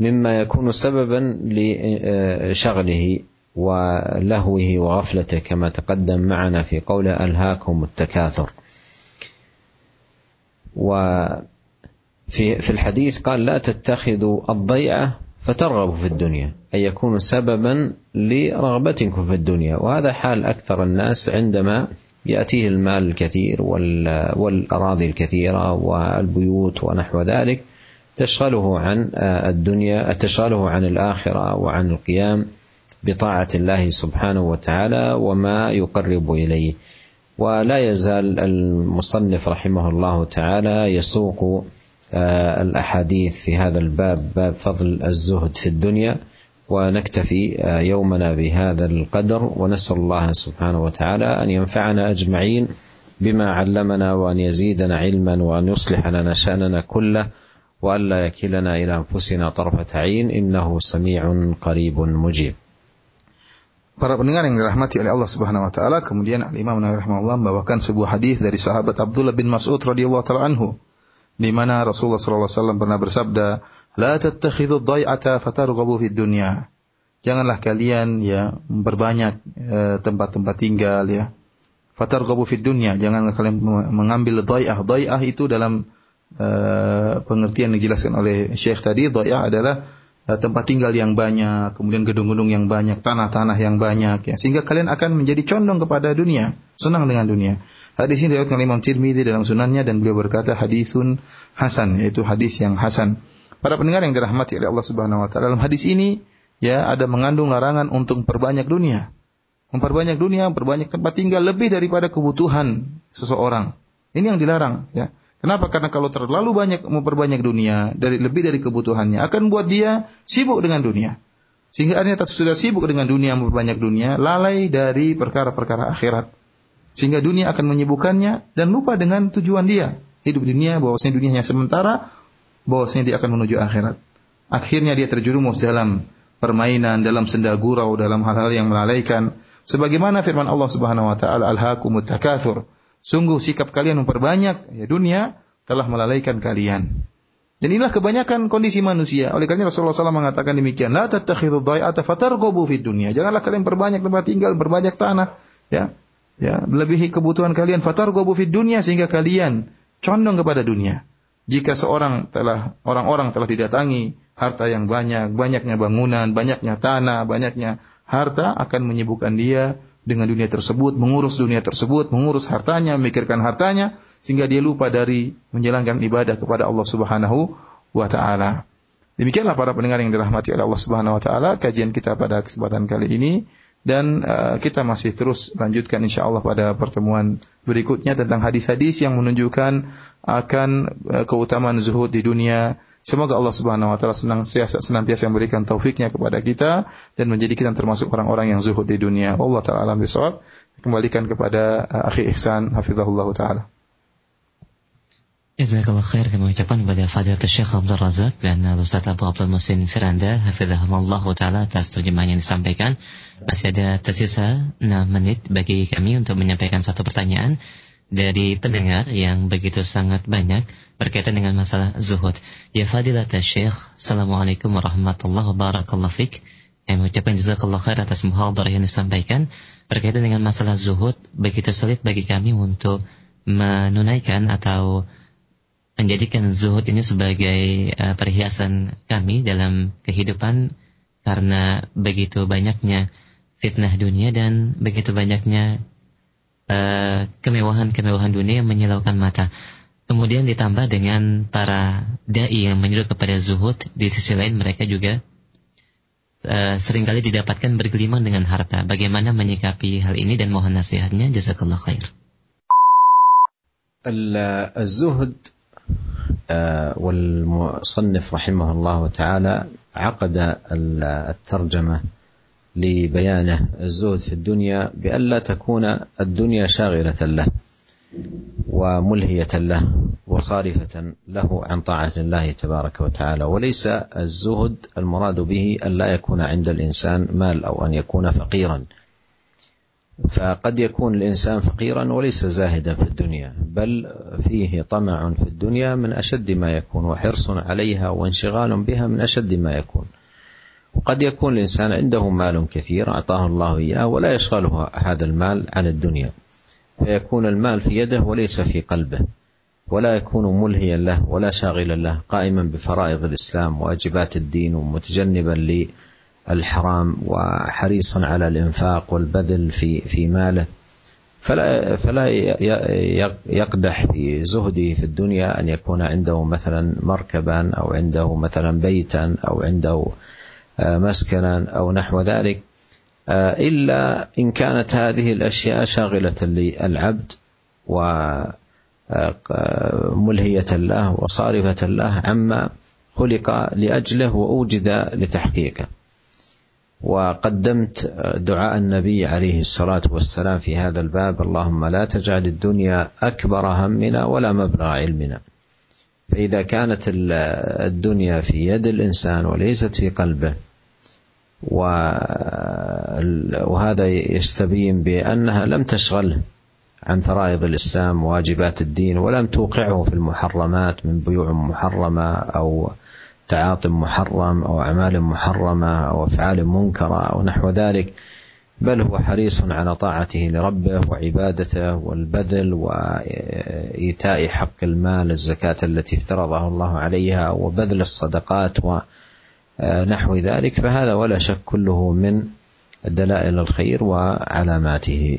مما يكون سببا لشغله ولهوه وغفلته كما تقدم معنا في قول ألهاكم التكاثر. وفي في الحديث قال لا تتخذوا الضيعة فترغبوا في الدنيا أي يكون سببا لرغبتكم في الدنيا. وهذا حال أكثر الناس عندما يأتيه المال الكثير والأراضي الكثيرة والبيوت ونحو ذلك تشغله عن الدنيا تشغله عن الآخرة وعن القيام بطاعة الله سبحانه وتعالى وما يقرب إليه. ولا يزال المصنف رحمه الله تعالى يسوق الأحاديث في هذا الباب باب فضل الزهد في الدنيا ونكتفي يومنا بهذا القدر ونسأل الله سبحانه وتعالى أن ينفعنا أجمعين بما علمنا وأن يزيدنا علما وأن يصلح لنا شأننا كله والا يكلنا إلى أنفسنا طرفة عين إنه سميع قريب مجيب. Para pendengar yang dirahmati oleh Allah Subhanahu wa taala, kemudian Al Imam Nawawi rahimahullah membawakan sebuah hadis dari sahabat Abdullah bin Mas'ud radhiyallahu taala anhu di mana Rasulullah sallallahu alaihi wasallam pernah bersabda, "La tattakhidhu dhai'ata fatarghabu fid dunya." Janganlah kalian ya memperbanyak eh, tempat-tempat uh, tinggal ya. Fatarghabu fid dunya, janganlah kalian mengambil dhai'ah. Dhai'ah itu dalam uh, pengertian yang dijelaskan oleh Syekh tadi, dhai'ah adalah Eh, tempat tinggal yang banyak, kemudian gedung-gedung yang banyak, tanah-tanah yang banyak, ya. sehingga kalian akan menjadi condong kepada dunia, senang dengan dunia. Hadis ini diriwayatkan Imam Tirmidzi dalam sunannya dan beliau berkata hadisun hasan, yaitu hadis yang hasan. Para pendengar yang dirahmati oleh Allah Subhanahu wa taala, dalam hadis ini ya ada mengandung larangan untuk memperbanyak dunia. Memperbanyak dunia, memperbanyak tempat tinggal lebih daripada kebutuhan seseorang. Ini yang dilarang, ya. Kenapa? Karena kalau terlalu banyak memperbanyak dunia dari lebih dari kebutuhannya akan buat dia sibuk dengan dunia. Sehingga akhirnya sudah sibuk dengan dunia memperbanyak dunia, lalai dari perkara-perkara akhirat. Sehingga dunia akan menyibukkannya dan lupa dengan tujuan dia. Hidup dunia bahwasanya dunia hanya sementara, bahwasanya dia akan menuju akhirat. Akhirnya dia terjerumus dalam permainan, dalam senda gurau, dalam hal-hal yang melalaikan. Sebagaimana firman Allah Subhanahu wa taala, "Alhaakumut takatsur." Sungguh sikap kalian memperbanyak ya dunia telah melalaikan kalian. Dan inilah kebanyakan kondisi manusia. Oleh karena Rasulullah SAW mengatakan demikian, la tattakhidhu dhai'ata fatarghabu fid dunya. Janganlah kalian perbanyak tempat tinggal, berbanyak tanah, ya. Ya, melebihi kebutuhan kalian fatarghabu fid dunya sehingga kalian condong kepada dunia. Jika seorang telah orang-orang telah didatangi harta yang banyak, banyaknya bangunan, banyaknya tanah, banyaknya harta akan menyibukkan dia dengan dunia tersebut, mengurus dunia tersebut, mengurus hartanya, memikirkan hartanya sehingga dia lupa dari menjalankan ibadah kepada Allah Subhanahu wa taala. Demikianlah para pendengar yang dirahmati oleh Allah Subhanahu wa taala kajian kita pada kesempatan kali ini dan uh, kita masih terus lanjutkan insyaallah pada pertemuan berikutnya tentang hadis-hadis yang menunjukkan akan uh, keutamaan zuhud di dunia Semoga Allah Subhanahu wa taala senang senantiasa memberikan taufiknya kepada kita dan menjadi kita termasuk orang-orang yang zuhud di dunia. Allah taala alam. Kembalikan kepada uh, akhi Ihsan hafizahullah taala. Jazakallah khair kami ucapkan kepada Fadilatul Syekh Abdul Razak dan Ustaz Abu Abdul Musin Firanda Hafizahullah Ta'ala atas terjemahan yang disampaikan Masih ada tersisa 6 menit bagi kami untuk menyampaikan satu pertanyaan dari pendengar yang begitu sangat banyak berkaitan dengan masalah zuhud. Ya fadilat Syekh, Assalamualaikum warahmatullahi wabarakatuh. Yang mengucapkan jazakallah khair atas muhadarah yang disampaikan berkaitan dengan masalah zuhud begitu sulit bagi kami untuk menunaikan atau menjadikan zuhud ini sebagai uh, perhiasan kami dalam kehidupan karena begitu banyaknya fitnah dunia dan begitu banyaknya Eh, kemewahan-kemewahan dunia yang menyilaukan mata. Kemudian ditambah dengan para dai yang menyuruh kepada zuhud, di sisi lain mereka juga uh, seringkali didapatkan bergelimang dengan harta. Bagaimana menyikapi hal ini dan mohon nasihatnya? Jazakallah khair. الزهد والمصنف رحمه الله تعالى عقد الترجمة لبيانه الزهد في الدنيا بألا تكون الدنيا شاغلة له وملهية له وصارفة له عن طاعة الله تبارك وتعالى وليس الزهد المراد به أن لا يكون عند الإنسان مال أو أن يكون فقيرا. فقد يكون الإنسان فقيرا وليس زاهدا في الدنيا بل فيه طمع في الدنيا من أشد ما يكون وحرص عليها وانشغال بها من أشد ما يكون. وقد يكون الإنسان عنده مال كثير أعطاه الله إياه ولا يشغله هذا المال عن الدنيا. فيكون المال في يده وليس في قلبه ولا يكون ملهيا له ولا شاغلا له قائما بفرائض الإسلام واجبات الدين ومتجنبا للحرام وحريصا على الإنفاق والبذل في في ماله. فلا فلا يقدح في زهده في الدنيا أن يكون عنده مثلا مركبا أو عنده مثلا بيتا أو عنده مسكنا أو نحو ذلك. إلا إن كانت هذه الأشياء شاغلة للعبد وملهيه له وصارفة له عما خلق لأجله وأوجد لتحقيقه. وقدمت دعاء النبي عليه الصلاة والسلام في هذا الباب. اللهم لا تجعل الدنيا أكبر همنا ولا مبلغ علمنا. فإذا كانت الدنيا في يد الإنسان وليست في قلبه وهذا يستبين بأنها لم تشغله عن فرائض الإسلام وواجبات الدين ولم توقعه في المحرمات من بيوع محرمة أو تعاط محرم أو أعمال محرمة أو أفعال منكرة أو نحو ذلك بل هو حريص على طاعته لربه وعبادته والبذل وإيتاء حق المال الزكاة التي افترضها الله عليها وبذل الصدقات ونحو ذلك. فهذا ولا شك كله من دلائل الخير وعلاماته.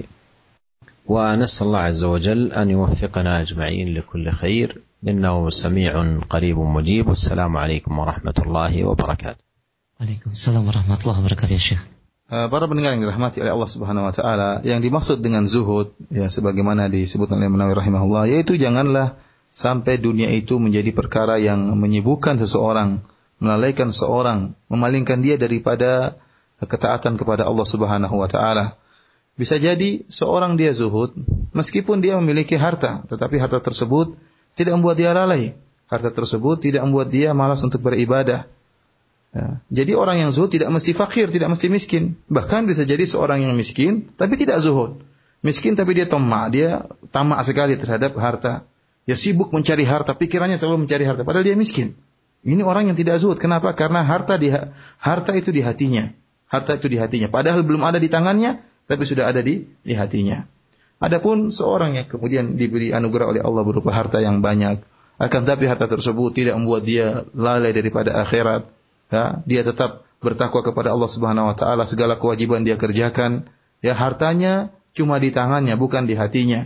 ونسأل الله عز وجل أن يوفقنا أجمعين لكل خير. إنه سميع قريب مجيب والسلام عليكم ورحمة الله وبركاته Waalaikumsalam warahmatullahi wabarakatuh ya Syekh. Para pendengar yang dirahmati oleh Allah Subhanahu wa taala, yang dimaksud dengan zuhud ya sebagaimana disebut oleh Nawawi rahimahullah yaitu janganlah sampai dunia itu menjadi perkara yang menyibukkan seseorang, melalaikan seorang, memalingkan dia daripada ketaatan kepada Allah Subhanahu wa taala. Bisa jadi seorang dia zuhud meskipun dia memiliki harta, tetapi harta tersebut tidak membuat dia lalai. Harta tersebut tidak membuat dia malas untuk beribadah. Ya. Jadi orang yang zuhud tidak mesti fakir, tidak mesti miskin. Bahkan bisa jadi seorang yang miskin tapi tidak zuhud. Miskin tapi dia tamak, dia tamak sekali terhadap harta. Ya sibuk mencari harta, pikirannya selalu mencari harta padahal dia miskin. Ini orang yang tidak zuhud. Kenapa? Karena harta di harta itu di hatinya. Harta itu di hatinya. Padahal belum ada di tangannya, tapi sudah ada di di hatinya. Adapun seorang yang kemudian diberi anugerah oleh Allah berupa harta yang banyak, akan tapi harta tersebut tidak membuat dia lalai daripada akhirat, ya, dia tetap bertakwa kepada Allah Subhanahu wa taala, segala kewajiban dia kerjakan, ya hartanya cuma di tangannya bukan di hatinya.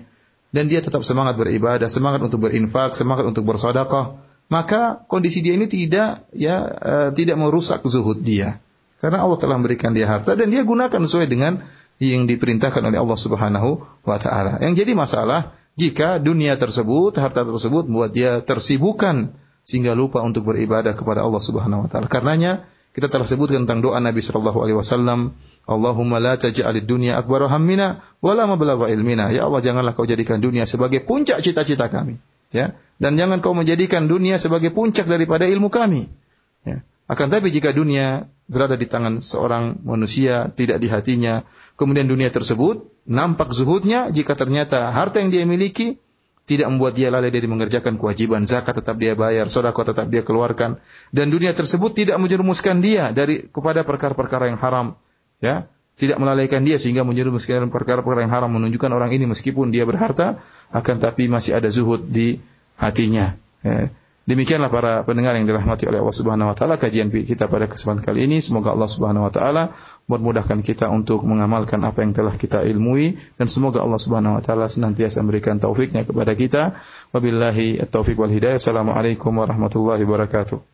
Dan dia tetap semangat beribadah, semangat untuk berinfak, semangat untuk bersedekah, maka kondisi dia ini tidak ya uh, tidak merusak zuhud dia. Karena Allah telah memberikan dia harta dan dia gunakan sesuai dengan yang diperintahkan oleh Allah Subhanahu wa taala. Yang jadi masalah jika dunia tersebut, harta tersebut membuat dia tersibukan sehingga lupa untuk beribadah kepada Allah Subhanahu wa taala. Karenanya kita telah sebutkan tentang doa Nabi sallallahu alaihi wasallam, Allahumma la taj'alid dunya akbar hammina wa la mablagha ilmina. Ya Allah, janganlah kau jadikan dunia sebagai puncak cita-cita kami, ya. Dan jangan kau menjadikan dunia sebagai puncak daripada ilmu kami. Ya. Akan tapi jika dunia berada di tangan seorang manusia, tidak di hatinya, kemudian dunia tersebut nampak zuhudnya jika ternyata harta yang dia miliki tidak membuat dia lalai dari mengerjakan kewajiban zakat tetap dia bayar, sedekah tetap dia keluarkan dan dunia tersebut tidak menjerumuskan dia dari kepada perkara-perkara yang haram, ya. Tidak melalaikan dia sehingga menjerumuskan dalam perkara-perkara yang haram menunjukkan orang ini meskipun dia berharta akan tapi masih ada zuhud di hatinya. Ya. Demikianlah para pendengar yang dirahmati oleh Allah Subhanahu wa taala kajian kita pada kesempatan kali ini. Semoga Allah Subhanahu wa taala memudahkan kita untuk mengamalkan apa yang telah kita ilmui dan semoga Allah Subhanahu wa taala senantiasa memberikan taufiknya kepada kita. Wabillahi at-taufik wal hidayah. Assalamualaikum warahmatullahi wabarakatuh.